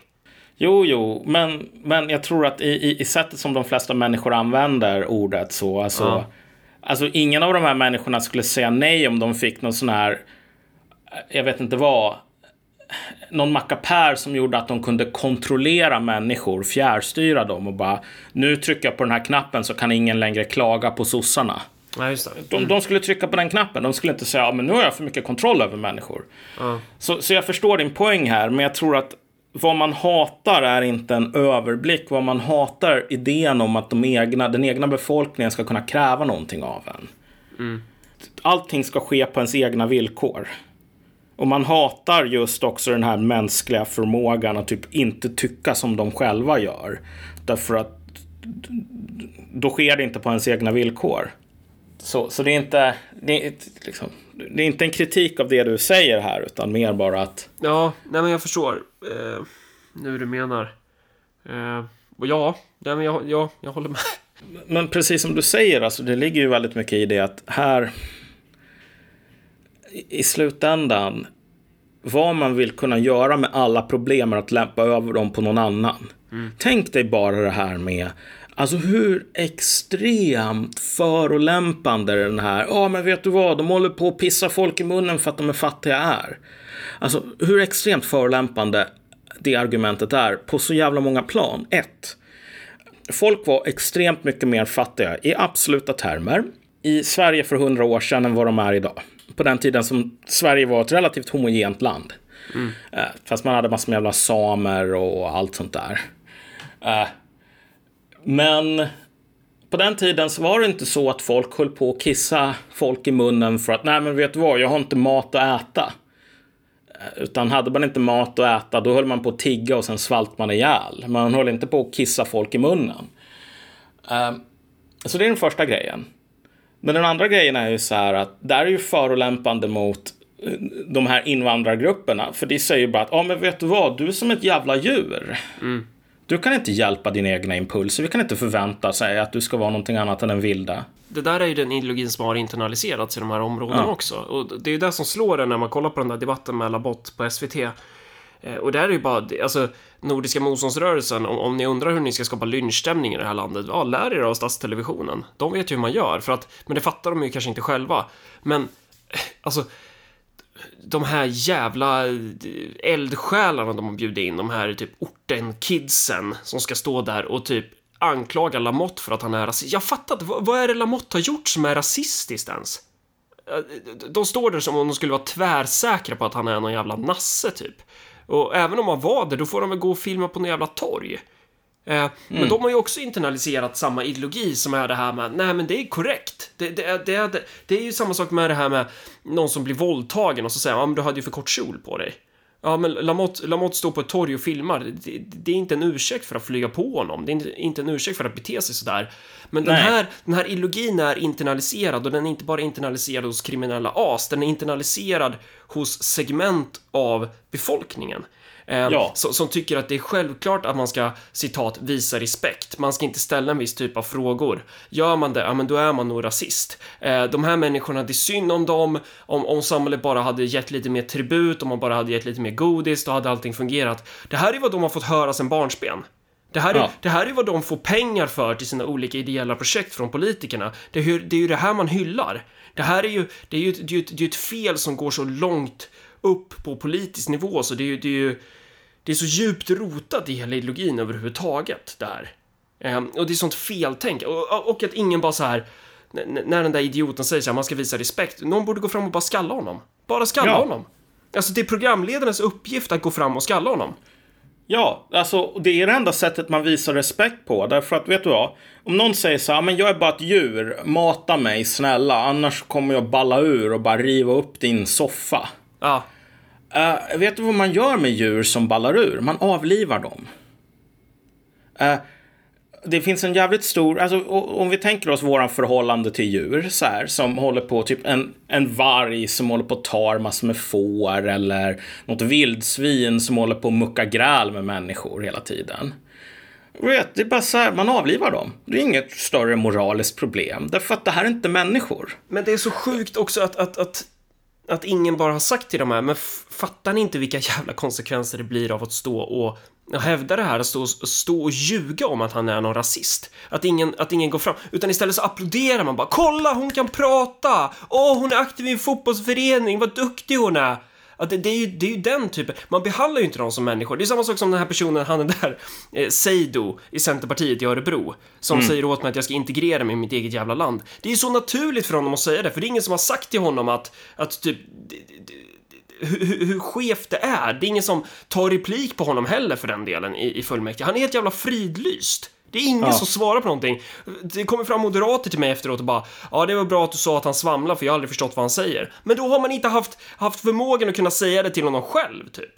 Jo, jo, men, men jag tror att i, i, i sättet som de flesta människor använder ordet så, alltså, Ja. alltså ingen av de här människorna skulle säga nej om de fick någon sån här, jag vet inte vad, någon mackapär som gjorde att de kunde kontrollera människor, fjärrstyra dem och bara nu trycker jag på den här knappen så kan ingen längre klaga på sossarna. Nej, just det. De, de skulle trycka på den knappen. De skulle inte säga ja, men nu har jag för mycket kontroll över människor. Ja. Så, så jag förstår din poäng här, men jag tror att vad man hatar är inte en överblick. Vad man hatar är idén om att de egna, den egna befolkningen ska kunna kräva någonting av en. Allting ska ske på ens egna villkor. Och man hatar just också den här mänskliga förmågan att typ inte tycka som de själva gör. Därför att då sker det inte på ens egna villkor. Så, så det är inte det är, liksom, det är inte en kritik av det du säger här, utan mer bara att Ja, nej men jag förstår eh, nu hur du menar. Eh, och ja, nej, men jag, ja, jag håller med. Men precis som du säger, alltså, det ligger ju väldigt mycket i det att här i- slutändan vad man vill kunna göra med alla problem är att lämpa över dem på någon annan. Tänk dig bara det här med Alltså hur extremt förolämpande den här, ja men vet du vad, de håller på att pissa folk i munnen för att de är fattiga är. Alltså hur extremt förolämpande det argumentet är på så jävla många plan. Ett, Folk var extremt mycket mer fattiga i absoluta termer i Sverige för hundra år sedan än vad de är idag. På den tiden som Sverige var ett relativt homogent land. Eh, Fast man hade massor med jävla samer och allt sånt där. Eh, Men på den tiden så var det inte så att folk höll på att kissa folk i munnen för att nej men vet du vad, jag har inte mat att äta. Eh, Utan hade man inte mat att äta då höll man på att tigga och sen svalt man ihjäl. Man höll inte på att kissa folk i munnen. Så det är den första grejen. Men den andra grejen är ju så här att där är ju förolämpande mot eh, de här invandrargrupperna. För de säger bara att, ja men vet du vad, du är som ett jävla djur. Du kan inte hjälpa dina egna impulser. Vi kan inte förvänta sig att du ska vara någonting annat än en vilda. Det där är ju den ideologin som har internaliserats i de här områdena Ja. också. Och det är ju det som slår en när man kollar på den där debatten med Labotte på SVT. Eh, och där är ju bara, alltså Nordiska motståndsrörelsen, om, om ni undrar hur ni ska skapa lynchstämning i det här landet, ja, lär er av statstelevisionen. De vet ju hur man gör, för att, men det fattar de ju kanske inte själva. Men, eh, alltså, de här jävla eh, eldsjälarna de har bjudit in, de här typ orten-kidsen som ska stå där och typ anklaga Lamotte för att han är rasist. Jag fattar inte, vad, vad är det Lamotte har gjort som är rasistiskt ens? De står där som om de skulle vara tvärsäkra på att han är någon jävla nasse typ. Och även om han var det, då får de väl gå och filma på någon jävla torg. Eh, Men de har ju också internaliserat samma ideologi som är det här med, nej men det är korrekt. Det, det, är- det, det, det är ju samma sak med det här med någon som blir våldtagen och så säger man, ja men du hade ju för kort kjol på dig. Ja, men Lamotte, Lamotte står på ett torg och filmar. Det, det är inte en ursäkt för att flyga på honom. Det är inte, en ursäkt för att bete sig sådär. Men den här, den här ideologin är internaliserad och den är inte bara internaliserad hos kriminella as, den är internaliserad hos segment av befolkningen. Eh, Ja. som, som tycker att det är självklart att man ska, citat, visa respekt. Man ska inte ställa en viss typ av frågor. Gör man det, ja men då är man nog rasist. Eh, de här människorna, det är synd om dem. Om, om samhället bara hade gett lite mer tribut, om man bara hade gett lite mer godis, då hade allting fungerat. Det här är vad de har fått höra sedan barnsben. Det här, är, Ja. det här är vad de får pengar för till sina olika ideella projekt från politikerna. Det är, det är ju det här man hyllar. Det här är ju, det är ju, det är ju, ett, det är ju ett fel som går så långt upp på politisk nivå så det är ju, det är ju det är så djupt rotat i hela ideologin överhuvudtaget där. Ehm, och det är sånt feltänk. Och, och att ingen bara så här, när den där idioten säger så här, man ska visa respekt, någon borde gå fram och bara skalla honom. Bara skalla Ja. honom. Alltså det är programledarens uppgift att gå fram och skalla honom. Ja, alltså det är det enda sättet man visar respekt på. Därför att, vet du vad? Om någon säger så här, men jag är bara ett djur, mata mig snälla, annars kommer jag balla ur och bara riva upp din soffa. Ja, Uh, vet du vad man gör med djur som ballar ur? Man avlivar dem. Uh, det finns en jävligt stor, alltså om vi tänker oss våran förhållande till djur så här, som håller på, typ en, en varg som håller på och tar massor med får eller något vildsvin som håller på att mucka gräl med människor hela tiden. Vet, det är bara så här, man avlivar dem. Det är inget större moraliskt problem, därför att det här är inte människor. men det är så sjukt också att, att, att att ingen bara har sagt till de här, men fattar ni inte vilka jävla konsekvenser det blir av att stå och hävda det här, att stå, stå och ljuga om att han är någon rasist. Att ingen, att ingen går fram, utan istället så applåderar man bara “Kolla, hon kan prata! Åh, hon är aktiv i en fotbollsförening, vad duktig hon är!” Att det, det, är ju, det är ju den typen, man behandlar ju inte dem som människor. Det är samma sak som den här personen, han är där, eh, Seido i Centerpartiet i Örebro, som mm. säger åt mig att jag ska integrera mig i mitt eget jävla land. Det är så naturligt för honom att säga det, för det är ingen som har sagt till honom att, att typ, hur, hur skevt det är. Det är ingen som tar replik på honom heller för den delen i, i fullmäktige. Han är helt jävla fridlyst. Det är ingen ja. som svarar på någonting. Det kommer fram moderater till mig efteråt och bara Ja, det var bra att du sa att han svamlar för jag har aldrig förstått vad han säger. Men då har man inte haft, haft förmågan att kunna säga det till honom själv, typ.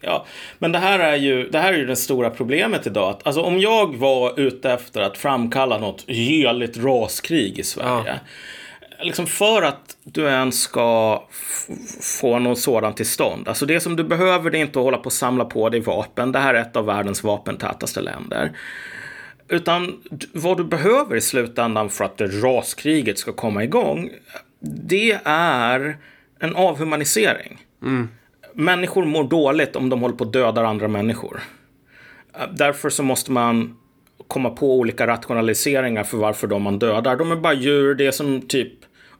Ja, men det här är ju det här är ju det stora problemet idag. Att, alltså om jag var ute efter att framkalla något geligt raskrig i Sverige. Ja liksom för att du ens ska få något sådant till stånd. Alltså det som du behöver det är inte att hålla på och samla på dig vapen. Det här är ett av världens vapentätaste länder. Utan vad du behöver i slutändan för att raskriget ska komma igång, det är en avhumanisering. Mm. Människor mår dåligt om de håller på att döda andra människor. Därför så måste man komma på olika rationaliseringar för varför de man dödar. De är bara djur, det är som typ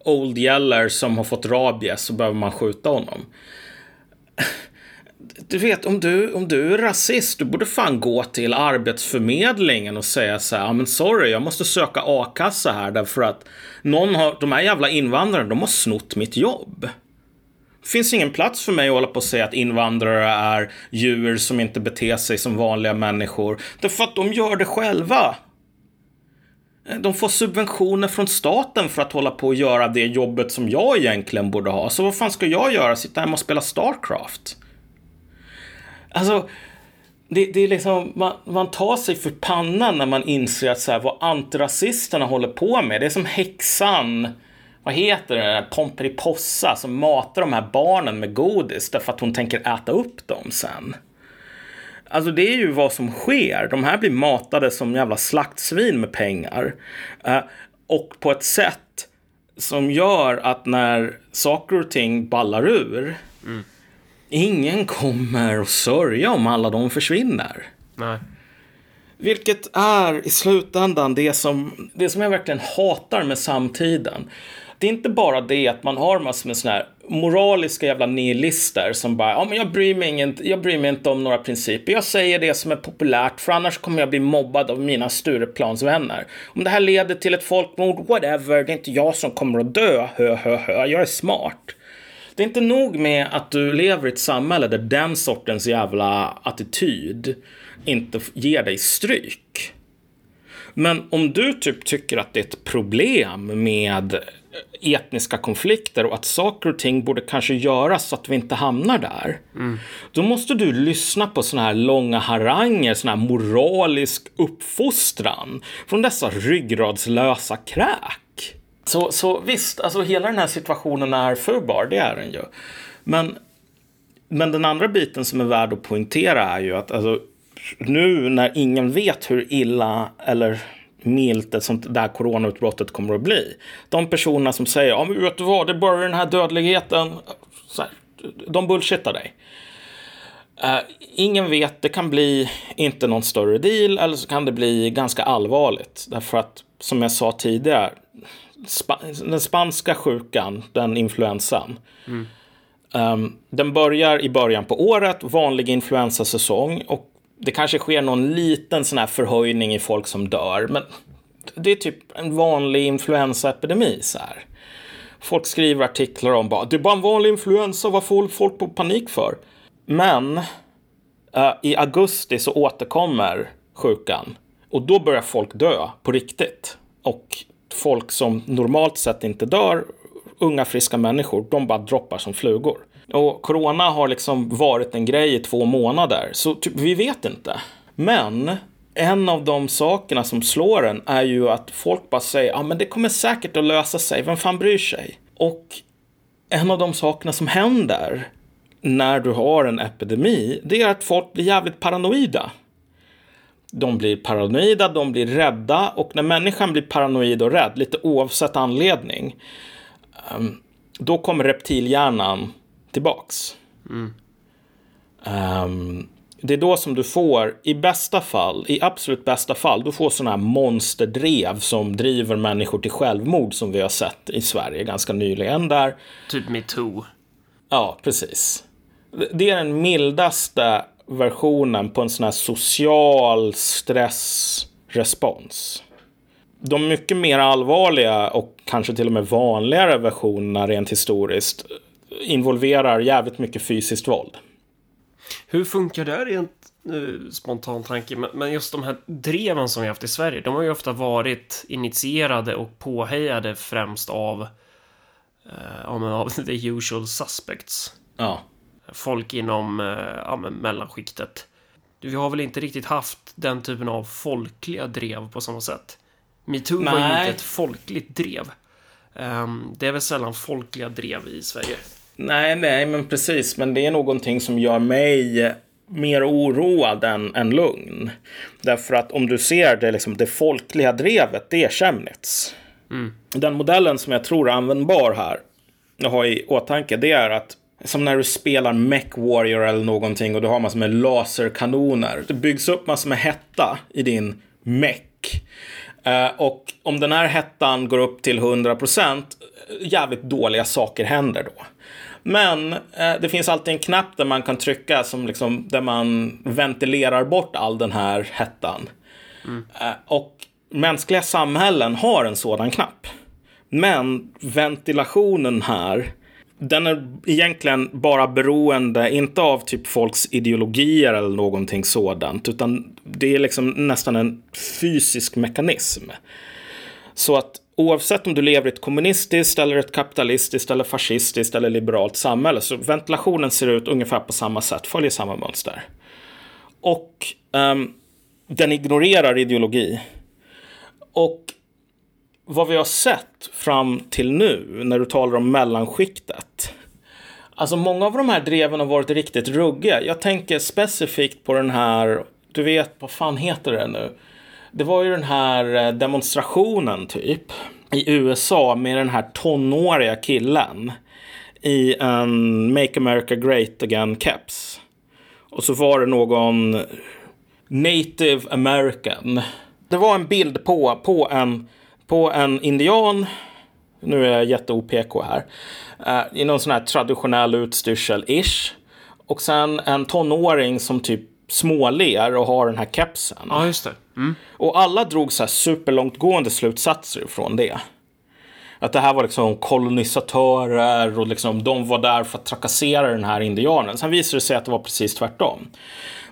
Old Yeller som har fått rabies så behöver man skjuta honom. Du vet, om du, om du är rasist, du borde fan gå till Arbetsförmedlingen och säga så här, ja men sorry, jag måste söka a-kassa här därför att någon har, de här jävla invandrarna, de har snott mitt jobb. Det finns ingen plats för mig att hålla på och säga att invandrare är djur som inte beter sig som vanliga människor. Därför att de gör det själva. De får subventioner från staten för att hålla på och göra det jobbet som jag egentligen borde ha. Så vad fan ska jag göra? Sitta hemma och spela Starcraft? Alltså, det, det är liksom, man, man, tar sig för pannan när man inser att så här, vad antirasisterna håller på med. Det är som häxan, vad heter det, Pomperipossa som matar de här barnen med godis därför att hon tänker äta upp dem sen. Alltså det är ju vad som sker. De här blir matade som jävla slaktsvin med pengar. Eh, och på ett sätt som gör att när saker och ting ballar ur mm ingen kommer att sörja om alla de försvinner. Nej. Vilket är i slutändan det som, det som jag verkligen hatar med samtiden. Det är inte bara det att man har massor med sådana här moraliska jävla nihilister som bara, ja men jag bryr, mig inte, jag bryr mig inte om några principer. Jag säger det som är populärt för annars kommer jag bli mobbad av mina Stureplansvänner. Om det här leder till ett folkmord, whatever, det är inte jag som kommer att dö, hö hö hö, jag är smart. Det är inte nog med att du lever i ett samhälle där den sortens jävla attityd inte ger dig stryk. Men om du typ tycker att det är ett problem med etniska konflikter och att saker och ting borde kanske göras så att vi inte hamnar där. Mm. Då måste du lyssna på såna här långa haranger, sån här moralisk uppfostran från dessa ryggradslösa kräk. Så, så visst, alltså hela den här situationen är förbar, det är den ju. Men, men den andra biten som är värd att poängtera är ju att alltså, nu när ingen vet hur illa eller milt ett sånt där coronautbrottet kommer att bli. De personerna som säger, ja men vet du vad, det börjar den här dödligheten. Så här, de bullshittar dig. Uh, ingen vet, det kan bli inte någon större deal eller så kan det bli ganska allvarligt. Därför att, som jag sa tidigare, spa den spanska sjukan, den influensan. Mm. Um, den börjar i början på året, vanlig influensasäsong. Och det kanske sker någon liten sån här förhöjning i folk som dör, men det är typ en vanlig influensaepidemi så här. Folk skriver artiklar om bara, det är bara en vanlig influensa, vad får folk på panik för? Men uh, i augusti så återkommer sjukan och då börjar folk dö på riktigt. Och folk som normalt sett inte dör, unga friska människor, de bara droppar som flugor. Och corona har liksom varit en grej i två månader, så typ, vi vet inte. Men en av de sakerna som slår en är ju att folk bara säger ja men det kommer säkert att lösa sig, vem fan bryr sig? Och en av de sakerna som händer när du har en epidemi, det är att folk blir jävligt paranoida. De blir paranoida, de blir rädda och när människan blir paranoid och rädd, lite oavsett anledning, um, då kommer reptilhjärnan tillbaks. Um, det är då som du får, i bästa fall, i absolut bästa fall, du får sådana här monsterdrev som driver människor till självmord som vi har sett i Sverige ganska nyligen där. Typ metoo. Ja, precis. Det är den mildaste versionen på en sån här social stressrespons. De mycket mer allvarliga och kanske till och med vanligare versionerna rent historiskt involverar jävligt mycket fysiskt våld. Hur funkar det rent uh, spontan tanke? Men, just de här dreven som vi haft i Sverige, de har ju ofta varit initierade och påhejade främst av, uh, av the usual suspects. Ja. Folk inom uh, ja, mellanskiktet. Vi har väl inte riktigt haft den typen av folkliga drev på samma sätt. Metoo var ju inte ett folkligt drev. Um, det är väl sällan folkliga drev i Sverige. Nej, nej, men precis. Men det är någonting som gör mig mer oroad än, än lugn. Därför att om du ser det, liksom, det folkliga drevet, det är Chemnitz. Den modellen som jag tror är användbar här, jag har i åtanke, det är att som när du spelar Mech Warrior eller någonting och du har massor med laserkanoner. Det byggs upp massor med hetta i din mech. Eh, och om den här hettan går upp till 100% jävligt dåliga saker händer då. Men eh, det finns alltid en knapp där man kan trycka som liksom, där man ventilerar bort all den här hettan. Eh, och mänskliga samhällen har en sådan knapp. Men ventilationen här, den är egentligen bara beroende, inte av typ folks ideologier eller någonting sådant, utan det är liksom nästan en fysisk mekanism. Så att oavsett om du lever i ett kommunistiskt eller ett kapitalistiskt eller fascistiskt eller liberalt samhälle så ventilationen ser ut ungefär på samma sätt, följer samma mönster. Och um, den ignorerar ideologi. Och vad vi har sett fram till nu när du talar om mellanskiktet. Alltså många av de här dreven har varit riktigt ruggiga. Jag tänker specifikt på den här, du vet, vad fan heter det nu? Det var ju den här eh, demonstrationen typ i USA med den här tonåriga killen i en Make America Great Again keps. Och så var det någon native american. Det var en bild på, på, en, på en indian. Nu är jag jätte-OPK här. Uh, I någon sån här traditionell utstyrsel-ish. Och sen en tonåring som typ småler och har den här kepsen. Ja, just det. Mm. Och alla drog så här superlångtgående slutsatser från det. Att det här var liksom kolonisatörer och liksom de var där för att trakassera den här indianen. Sen visade det sig att det var precis tvärtom.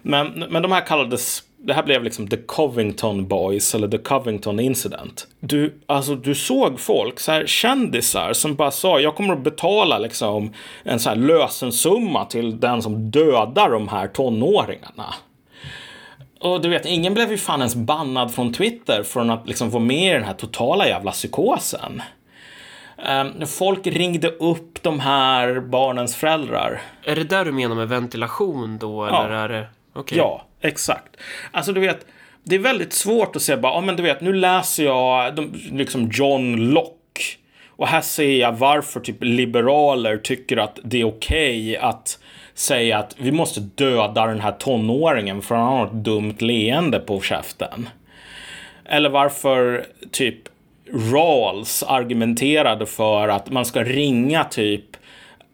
Men, men de här kallades, det här blev liksom the Covington Boys eller the Covington Incident. Du, alltså, du såg folk, så här kändisar som bara sa jag kommer att betala liksom en så här lösensumma till den som dödar de här tonåringarna. Och du vet, ingen blev ju fan ens bannad från Twitter från att liksom vara med i den här totala jävla psykosen. Um, folk ringde upp de här barnens föräldrar. Är det där du menar med ventilation då, eller är det... Okej. Ja, exakt. Alltså du vet, det är väldigt svårt att säga bara, ja men du vet, nu läser jag de, liksom John Locke. Och här ser jag varför typ liberaler tycker att det är okej okay att säga att vi måste döda den här tonåringen för han har ett dumt leende på käften. Eller varför typ Rawls argumenterade för att man ska ringa typ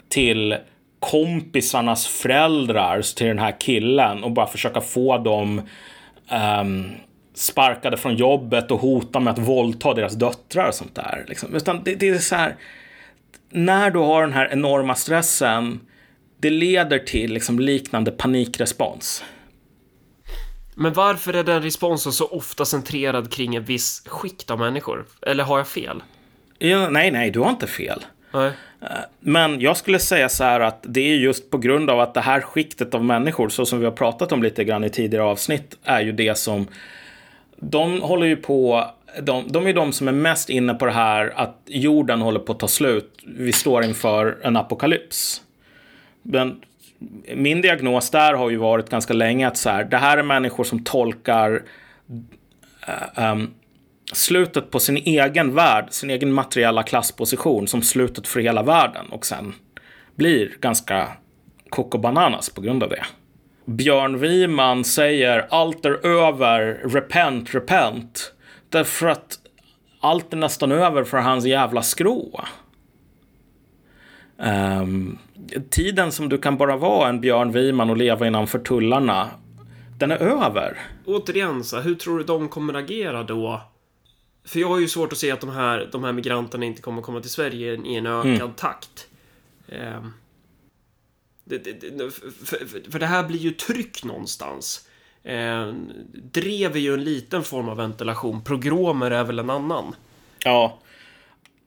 till kompisarnas föräldrar till den här killen och bara försöka få dem um, sparkade från jobbet och hota med att våldta deras döttrar och sånt där. Liksom. Utan det, det är så här, när du har den här enorma stressen, det leder till liksom liknande panikrespons. Men varför är den responsen så ofta centrerad kring en viss skikt av människor? Eller har jag fel? Ja, nej, nej, du har inte fel. Nej. Men jag skulle säga så här att det är just på grund av att det här skiktet av människor, så som vi har pratat om lite grann i tidigare avsnitt, är ju det som de håller ju på de, de är de som är mest inne på det här att jorden håller på att ta slut. Vi står inför en apokalyps. Men min diagnos där har ju varit ganska länge att så här, det här är människor som tolkar um, slutet på sin egen värld, sin egen materiella klassposition som slutet för hela världen och sen blir ganska koko bananas på grund av det. Björn Wiman säger allt är över, repent, repent. Därför att allt är nästan över för hans jävla skrå. Um, tiden som du kan bara vara en Björn Wiman och leva innanför tullarna, den är över. Återigen, så hur tror du de kommer agera då? För jag har ju svårt att se att de här, de här migranterna inte kommer komma till Sverige i en ökad mm. takt. Um, det, det, för, för, det här blir ju tryck någonstans. Eh, drev är ju en liten form av ventilation. Progromer är väl en annan. Ja.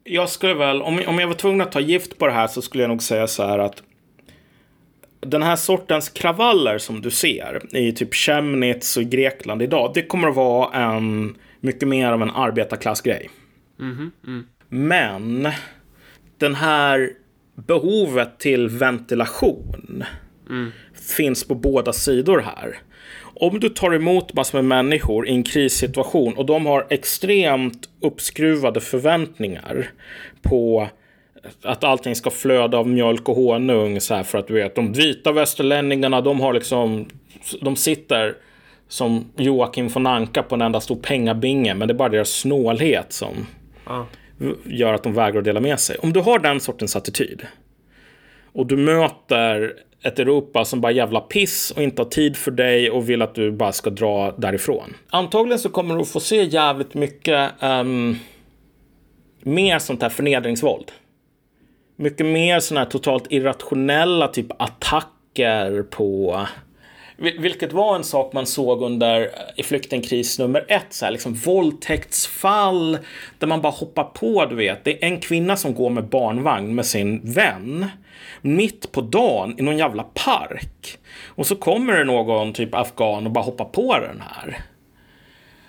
Jag skulle väl, om, om jag var tvungen att ta gift på det här så skulle jag nog säga så här att den här sortens kravaller som du ser i typ Chemnitz och Grekland idag, det kommer att vara en mycket mer av en arbetarklassgrej. Mm -hmm. mm. Men den här behovet till ventilation mm. finns på båda sidor här. Om du tar emot massor med människor i en krissituation och de har extremt uppskruvade förväntningar på att allting ska flöda av mjölk och honung så här för att du vet de vita västerlänningarna de har liksom de sitter som Joakim von Anka på en enda stor pengabinge men det är bara deras snålhet som ja gör att de vägrar att dela med sig. Om du har den sortens attityd och du möter ett Europa som bara jävla piss och inte har tid för dig och vill att du bara ska dra därifrån. Antagligen så kommer du få se jävligt mycket um, mer sånt här förnedringsvåld. Mycket mer sådana här totalt irrationella typ attacker på vilket var en sak man såg under eh, i flyktingkris nummer ett, så här, liksom våldtäktsfall där man bara hoppar på, du vet. Det är en kvinna som går med barnvagn med sin vän mitt på dagen i någon jävla park. Och så kommer det någon typ afghan och bara hoppar på den här.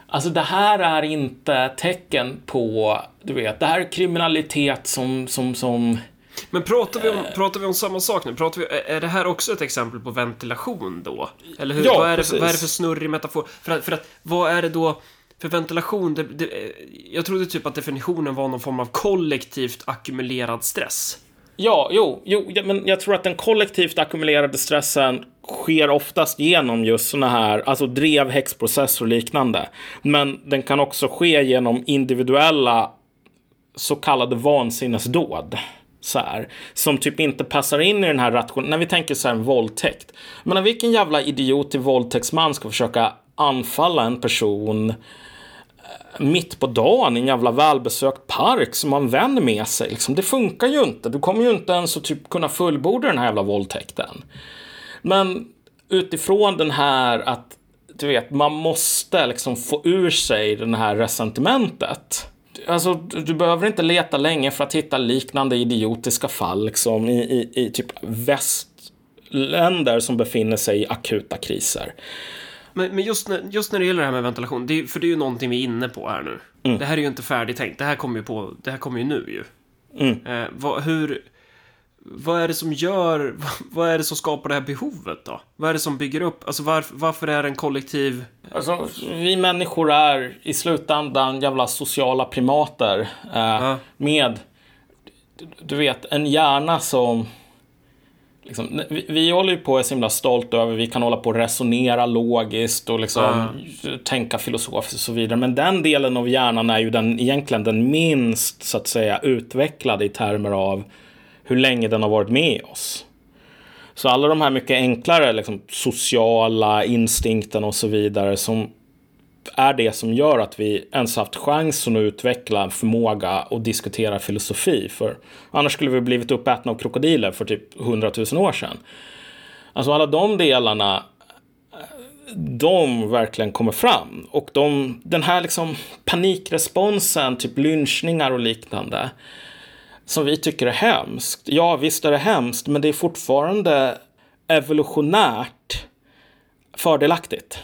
Alltså det här är inte tecken på, du vet, det här är kriminalitet som, som, som men pratar vi, om, pratar vi om samma sak nu? Pratar vi, är det här också ett exempel på ventilation då? Eller hur? Ja, vad, är det, vad är det för snurrig metafor? För att, för att, vad är det då för ventilation? Det, det, jag trodde typ att definitionen var någon form av kollektivt ackumulerad stress. Ja, jo, jo, men jag tror att den kollektivt ackumulerade stressen sker oftast genom just sådana här, alltså drev, häxprocesser och liknande. Men den kan också ske genom individuella så kallade vansinnesdåd så här, som typ inte passar in i den här rationen. När vi tänker så här en våldtäkt. Men vilken jävla idiot till våldtäktsman ska försöka anfalla en person eh, mitt på dagen i en jävla välbesökt park som man vänder med sig. Liksom, det funkar ju inte. Du kommer ju inte ens att typ kunna fullborda den här jävla våldtäkten. Men utifrån den här att du vet, man måste liksom få ur sig det här resentimentet alltså, du behöver inte leta länge för att hitta liknande idiotiska fall liksom, i, i, i typ västländer som befinner sig i akuta kriser. Men, men just, när, just när det gäller det här med ventilation, det för det är ju någonting vi är inne på här nu. Mm. Det här är ju inte färdigtänkt, det här kommer ju, på, det här kommer ju nu ju. Mm. Eh, vad, hur vad är det som gör, vad är det som skapar det här behovet då? Vad är det som bygger upp, alltså varför, varför är det en kollektiv... Alltså, vi människor är i slutändan jävla sociala primater. Eh, ja. Med, du vet, en hjärna som... Liksom, vi, vi håller ju på och är så himla stolta över, vi kan hålla på och resonera logiskt och liksom ja. tänka filosofiskt och så vidare. Men den delen av hjärnan är ju den, egentligen den minst, så att säga, utvecklade i termer av hur länge den har varit med oss. Så alla de här mycket enklare liksom, sociala instinkterna och så vidare som är det som gör att vi ens haft chansen att utveckla en förmåga att diskutera filosofi. För annars skulle vi blivit uppätna av krokodiler för typ hundratusen år sedan. Alltså alla de delarna, de verkligen kommer fram. Och de, den här liksom panikresponsen, typ lynchningar och liknande som vi tycker är hemskt. Ja, visst är det hemskt, men det är fortfarande evolutionärt fördelaktigt.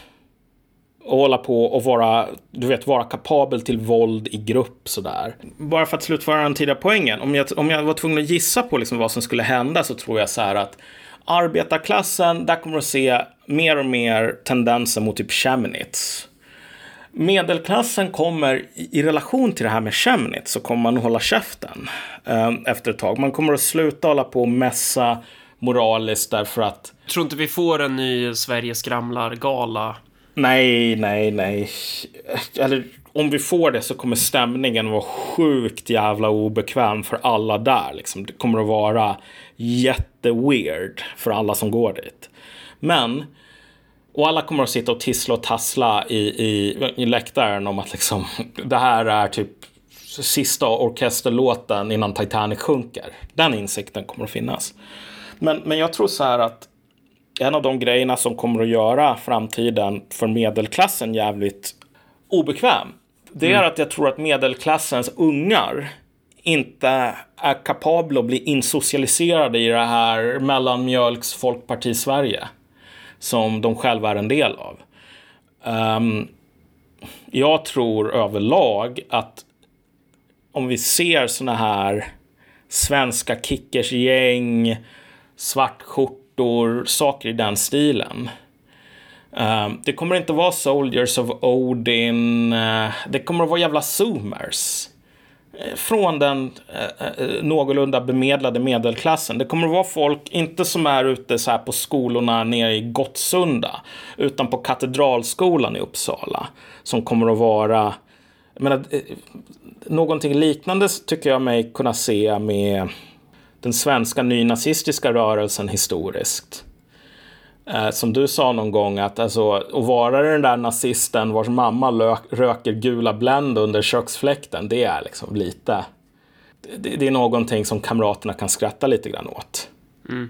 Att hålla på och vara, du vet, vara kapabel till våld i grupp sådär. Bara för att slutföra den tidigare poängen. Om jag, om jag var tvungen att gissa på liksom vad som skulle hända så tror jag så här att arbetarklassen, där kommer du se mer och mer tendenser mot typ Chemnitz medelklassen kommer i, relation till det här med Chemnitz så kommer man att hålla käften eh, efter ett tag. Man kommer att sluta hålla på och mässa moraliskt därför att Tror inte vi får en ny Sverige skramlar-gala? nej, nej, nej. Eller om vi får det så kommer stämningen vara sjukt jävla obekväm för alla där. Liksom. Det kommer att vara jätteweird för alla som går dit. Men och alla kommer att sitta och tissla och tassla i, i, i läktaren om att liksom, det här är typ sista orkesterlåten innan Titanic sjunker. Den insikten kommer att finnas. Men, men jag tror så här att en av de grejerna som kommer att göra framtiden för medelklassen jävligt obekväm. Det är att jag tror att medelklassens ungar inte är kapabla att bli insocialiserade i det här mellanmjölks folkparti Sverige som de själva är en del av. Um, jag tror överlag att om vi ser såna här svenska kickersgäng, svartskjortor, saker i den stilen. Um, det kommer inte vara Soldiers of Odin. Uh, det kommer att vara jävla zoomers. Från den eh, eh, någorlunda bemedlade medelklassen. Det kommer att vara folk, inte som är ute så här på skolorna nere i Gottsunda, utan på Katedralskolan i Uppsala. Som kommer att vara, jag menar, eh, någonting liknande tycker jag mig kunna se med den svenska nynazistiska rörelsen historiskt. Eh, som du sa någon gång att alltså, att vara den där nazisten vars mamma lök, röker gula Blend under köksfläkten, det är liksom lite... Det, det, är någonting som kamraterna kan skratta lite grann åt. Mm.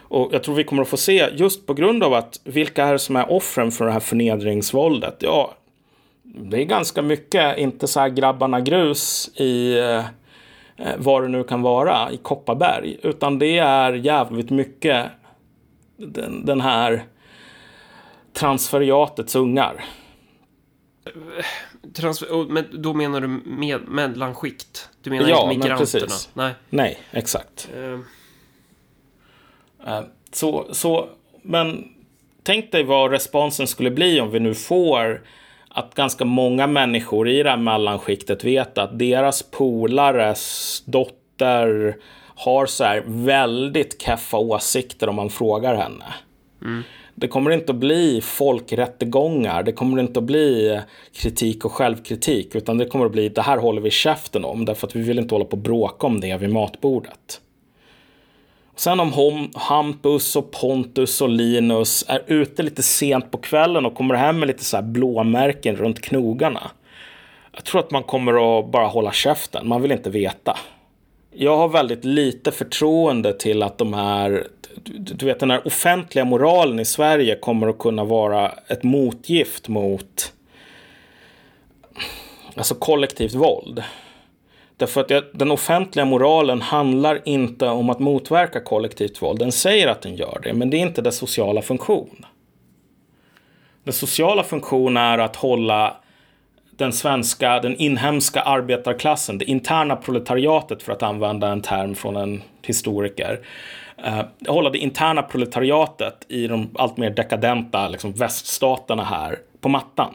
Och jag tror vi kommer att få se, just på grund av att vilka är det som är offren för det här förnedringsvåldet? Ja, det är ganska mycket, inte så här grabbarna grus i eh, vad det nu kan vara i Kopparberg, utan det är jävligt mycket den, den här transferiatets ungar. Transfer, men då menar du med, mellanskikt? Du menar Ja, inte men migranterna? precis. Nej. Nej, exakt. Eh, Så, så, men tänk dig vad responsen skulle bli om vi nu får att ganska många människor i det här mellanskiktet vet att deras polares dotter har så här väldigt keffa åsikter om man frågar henne. Det kommer inte att bli folkrättegångar, det kommer inte att bli kritik och självkritik, utan det kommer att bli det här håller vi käften om, därför att vi vill inte hålla på och bråka om det vid matbordet. Sen om Hampus och Pontus och Linus är ute lite sent på kvällen och kommer hem med lite så här blåmärken runt knogarna. Jag tror att man kommer att bara hålla käften. Man vill inte veta. Jag har väldigt lite förtroende till att de här, du du vet den här offentliga moralen i Sverige kommer att kunna vara ett motgift mot alltså kollektivt våld. Därför att jag- den offentliga moralen handlar inte om att motverka kollektivt våld. Den säger att den gör det, men det är inte dess sociala funktion. Den sociala funktionen är att hålla den svenska, den inhemska arbetarklassen, det interna proletariatet för att använda en term från en historiker. Eh, hålla det interna proletariatet i de allt mer dekadenta liksom, väststaterna här på mattan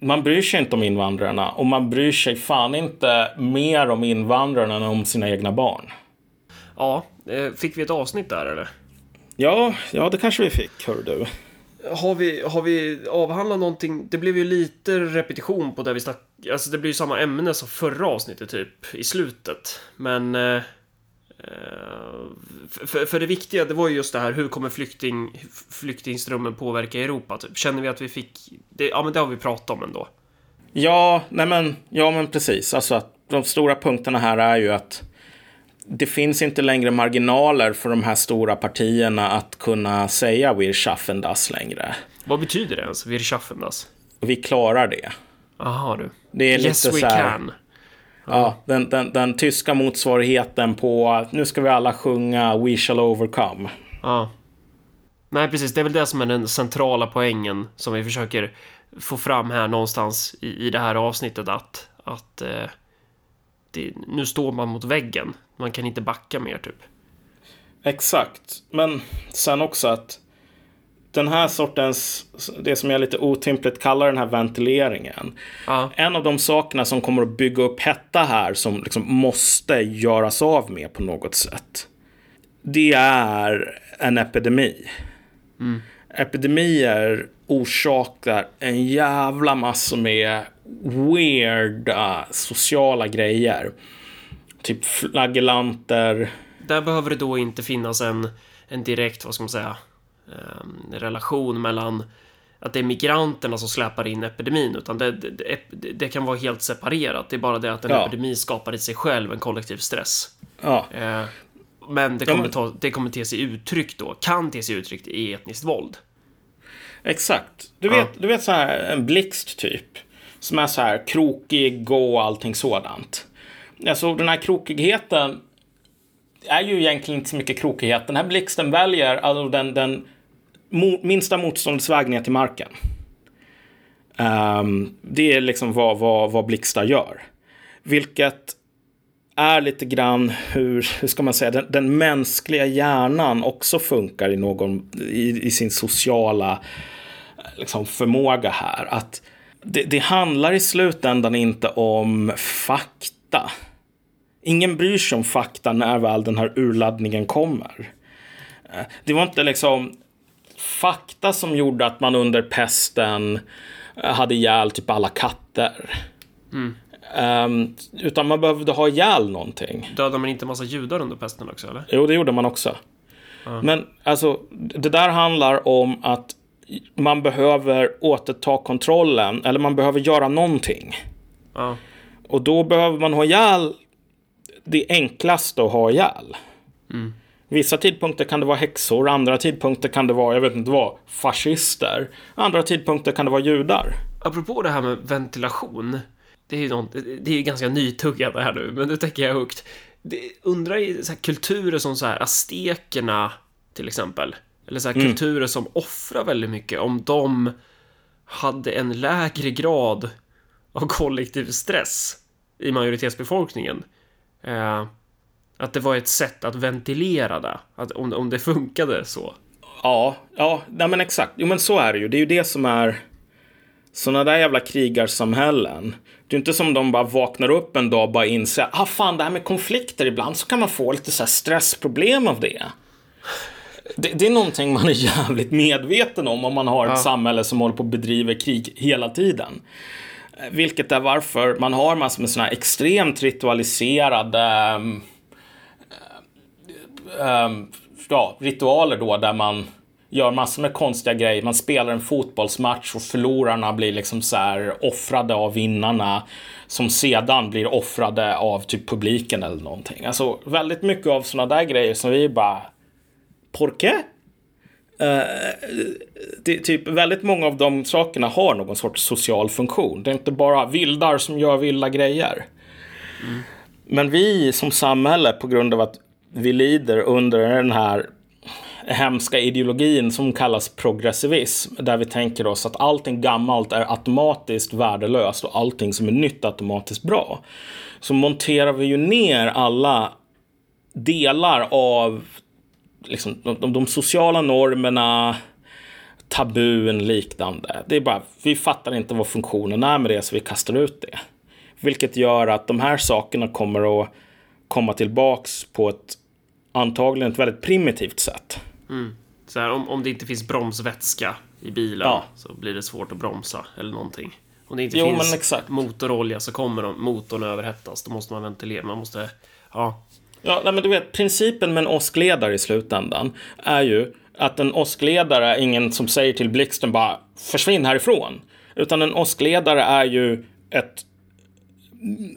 man bryr sig inte om invandrarna och man bryr sig fan inte mer om invandrarna än om sina egna barn. ja, eh, fick vi ett avsnitt där eller? Ja, ja det kanske vi fick, hör du. Har vi, har vi avhandlat någonting? Det blev ju lite repetition på det vi snackade Alltså det blir ju samma ämne som förra avsnittet typ i slutet. Men... Eh, eh för, för det viktiga, det var ju just det här, hur kommer flykting, flyktingströmmen påverka Europa? Typ. Känner vi att vi fick... Det, ja, men det har vi pratat om ändå. Ja, nej men, ja, men precis. Alltså att de stora punkterna här är ju att det finns inte längre marginaler för de här stora partierna att kunna säga wir schaffen das längre. Vad betyder det ens? Wirtschaftendas? Och vi klarar det. Jaha du. Det är Yes lite we så här, can. Ja, den, den, den tyska motsvarigheten på nu ska vi alla sjunga We shall overcome. Ja. Nej, precis. Det är väl det som är den centrala poängen som vi försöker få fram här någonstans i, i det här avsnittet att, att eh, det, nu står man mot väggen. Man kan inte backa mer typ. Exakt, men sen också att den här sortens, det som jag lite otympligt kallar den här ventileringen. Ja. En av de sakerna som kommer att bygga upp hetta här som liksom måste göras av med på något sätt. Det är en epidemi. Epidemier orsakar en jävla massa med weirda sociala grejer. Typ flagellanter. Där behöver det då inte finnas en, en direkt, vad ska man säga, eh, relation mellan att det är migranterna som släpar in epidemin, utan det, det, det, kan vara helt separerat. Det är bara det att en Ja. epidemi skapar i sig själv en kollektiv stress. Ja, Eh, men det Ja, kommer, ta, det kommer te sig uttryck då, kan te sig uttryckt i etniskt våld. exakt. Du Ja. vet, du vet så här en blixt typ. Som är så här krokig och allting sådant. Alltså den här krokigheten är ju egentligen inte så mycket krokighet. Den här blixten väljer alltså den, den mo, minsta motståndsväg ner till marken. Um, det är liksom vad, vad, vad blixtar gör. Vilket är lite grann hur, hur ska man säga, den, den mänskliga hjärnan också funkar i någon, i, i sin sociala liksom, förmåga här. Att det, det handlar i slutändan inte om fakta. Ingen bryr sig om fakta när väl den här urladdningen kommer. Eh, Det var inte liksom fakta som gjorde att man under pesten eh, hade ihjäl typ alla katter. Ehm, utan man behövde ha ihjäl någonting. Dödar man inte massa judar under pesten också, eller? Jo, det gjorde man också. Men alltså, det där handlar om att man behöver återta kontrollen, eller man behöver göra någonting. Ja. Och då behöver man ha ihjäl det enklaste att ha ihjäl. Vissa tidpunkter kan det vara häxor, andra tidpunkter kan det vara, jag vet inte vad, fascister. Andra tidpunkter kan det vara judar. Apropå det här med ventilation. Det är ju något, det är ganska nytuggat det här nu, men nu tänker jag högt. Det, undrar i så här kulturer som så här aztekerna till exempel. Eller så här kulturer som offrar väldigt mycket. Om de hade en lägre grad av kollektiv stress i majoritetsbefolkningen. Eh, att det var ett sätt att ventilera det. Att om, om det funkade så. Ja, ja, nej men exakt. Jo men så är det ju. Det är ju det som är sådana där jävla krigarsamhällen. Det är inte som de bara vaknar upp en dag och bara inser, ah fan det här med konflikter ibland så kan man få lite så här stressproblem av det. Det, det är någonting man är jävligt medveten om om man har ett samhälle som håller på att bedriva krig hela tiden. Eh, Vilket är varför man har massor med sådana här extremt ritualiserade ehm, ehm, ja, ritualer då där man gör massor med konstiga grejer. Man spelar en fotbollsmatch och förlorarna blir liksom så här offrade av vinnarna som sedan blir offrade av typ publiken eller någonting. Alltså väldigt mycket av sådana där grejer som vi bara Porqué? Uh, typ väldigt många av de sakerna har någon sorts social funktion. Det är inte bara vildar som gör vilda grejer. Men vi som samhälle, på grund av att vi lider under den här hemska ideologin som kallas progressivism, där vi tänker oss att allting gammalt är automatiskt värdelöst och allting som är nytt automatiskt bra, så monterar vi ju ner alla delar av liksom, de, de, de sociala normerna, tabun, liknande. Det är bara, vi fattar inte vad funktionen är med det, så vi kastar ut det. Vilket gör att de här sakerna kommer att komma tillbaks på ett antagligen ett väldigt primitivt sätt. Så här, om, om det inte finns bromsvätska i bilen Ja. så blir det svårt att bromsa eller någonting. Om det inte Jo, finns motorolja så kommer de, motorn överhettas. Då måste man ventilera. Man måste... Ja. Ja, nej, men du vet, principen med en åskledare i slutändan är ju att en åskledare är ingen som säger till blixten bara försvinn härifrån. Utan en åskledare är ju ett,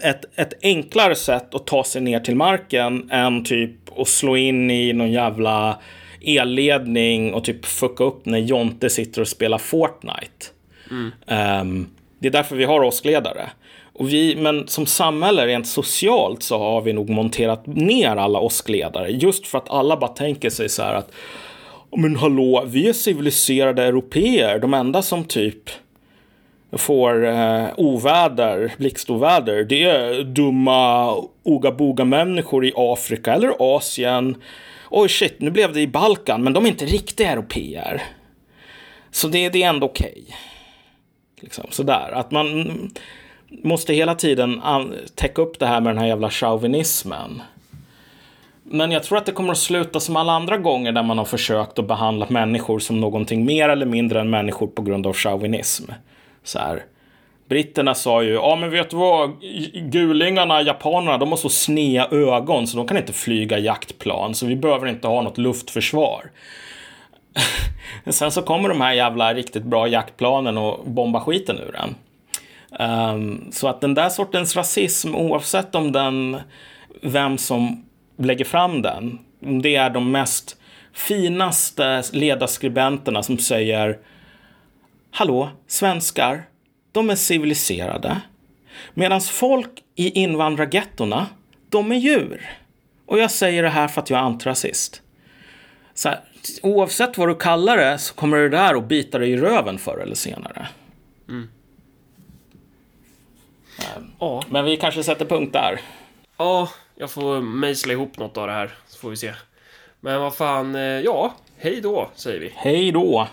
ett, ett enklare sätt att ta sig ner till marken än typ att slå in i någon jävla elledning och typ fucka upp när Jonte sitter och spelar Fortnite. Ehm, det är därför vi har åskledare. Och vi, men som samhälle, rent socialt, så har vi nog monterat ner alla åskledare. Just för att alla bara tänker sig så här att men hallå, vi är civiliserade europeer. De enda som typ får eh, oväder, blixtoväder, det är dumma oga-boga-människor i Afrika eller Asien. Oj shit, nu blev det i Balkan, men de är inte riktiga europeer. Så det, det är ändå okej. Liksom, sådär. Att man måste hela tiden täcka upp det här med den här jävla chauvinismen. Men jag tror att det kommer att sluta som alla andra gånger där man har försökt att behandla människor som någonting mer eller mindre än människor på grund av chauvinism. Så här. Britterna sa ju, ja men vet du vad, gulingarna, japanerna, de har så snea ögon så de kan inte flyga jaktplan, så vi behöver inte ha något luftförsvar. Sen så kommer de här jävla riktigt bra jaktplanen och bombar skiten ur den. Um, så att den där sortens rasism, oavsett om den, vem som lägger fram den, det är de mest finaste ledarskribenterna som säger Hallå, svenskar, de är civiliserade. Medan folk i invandrargettona, de är djur. Och jag säger det här för att jag är antirasist. Så här, oavsett vad du kallar det så kommer det där att bita dig i röven förr eller senare. Mm. Ja, Men vi kanske sätter punkt där. ja, jag får mejsla ihop något av det här, så får vi se. Men vad fan, eh, ja, hej då, säger vi. Hej då!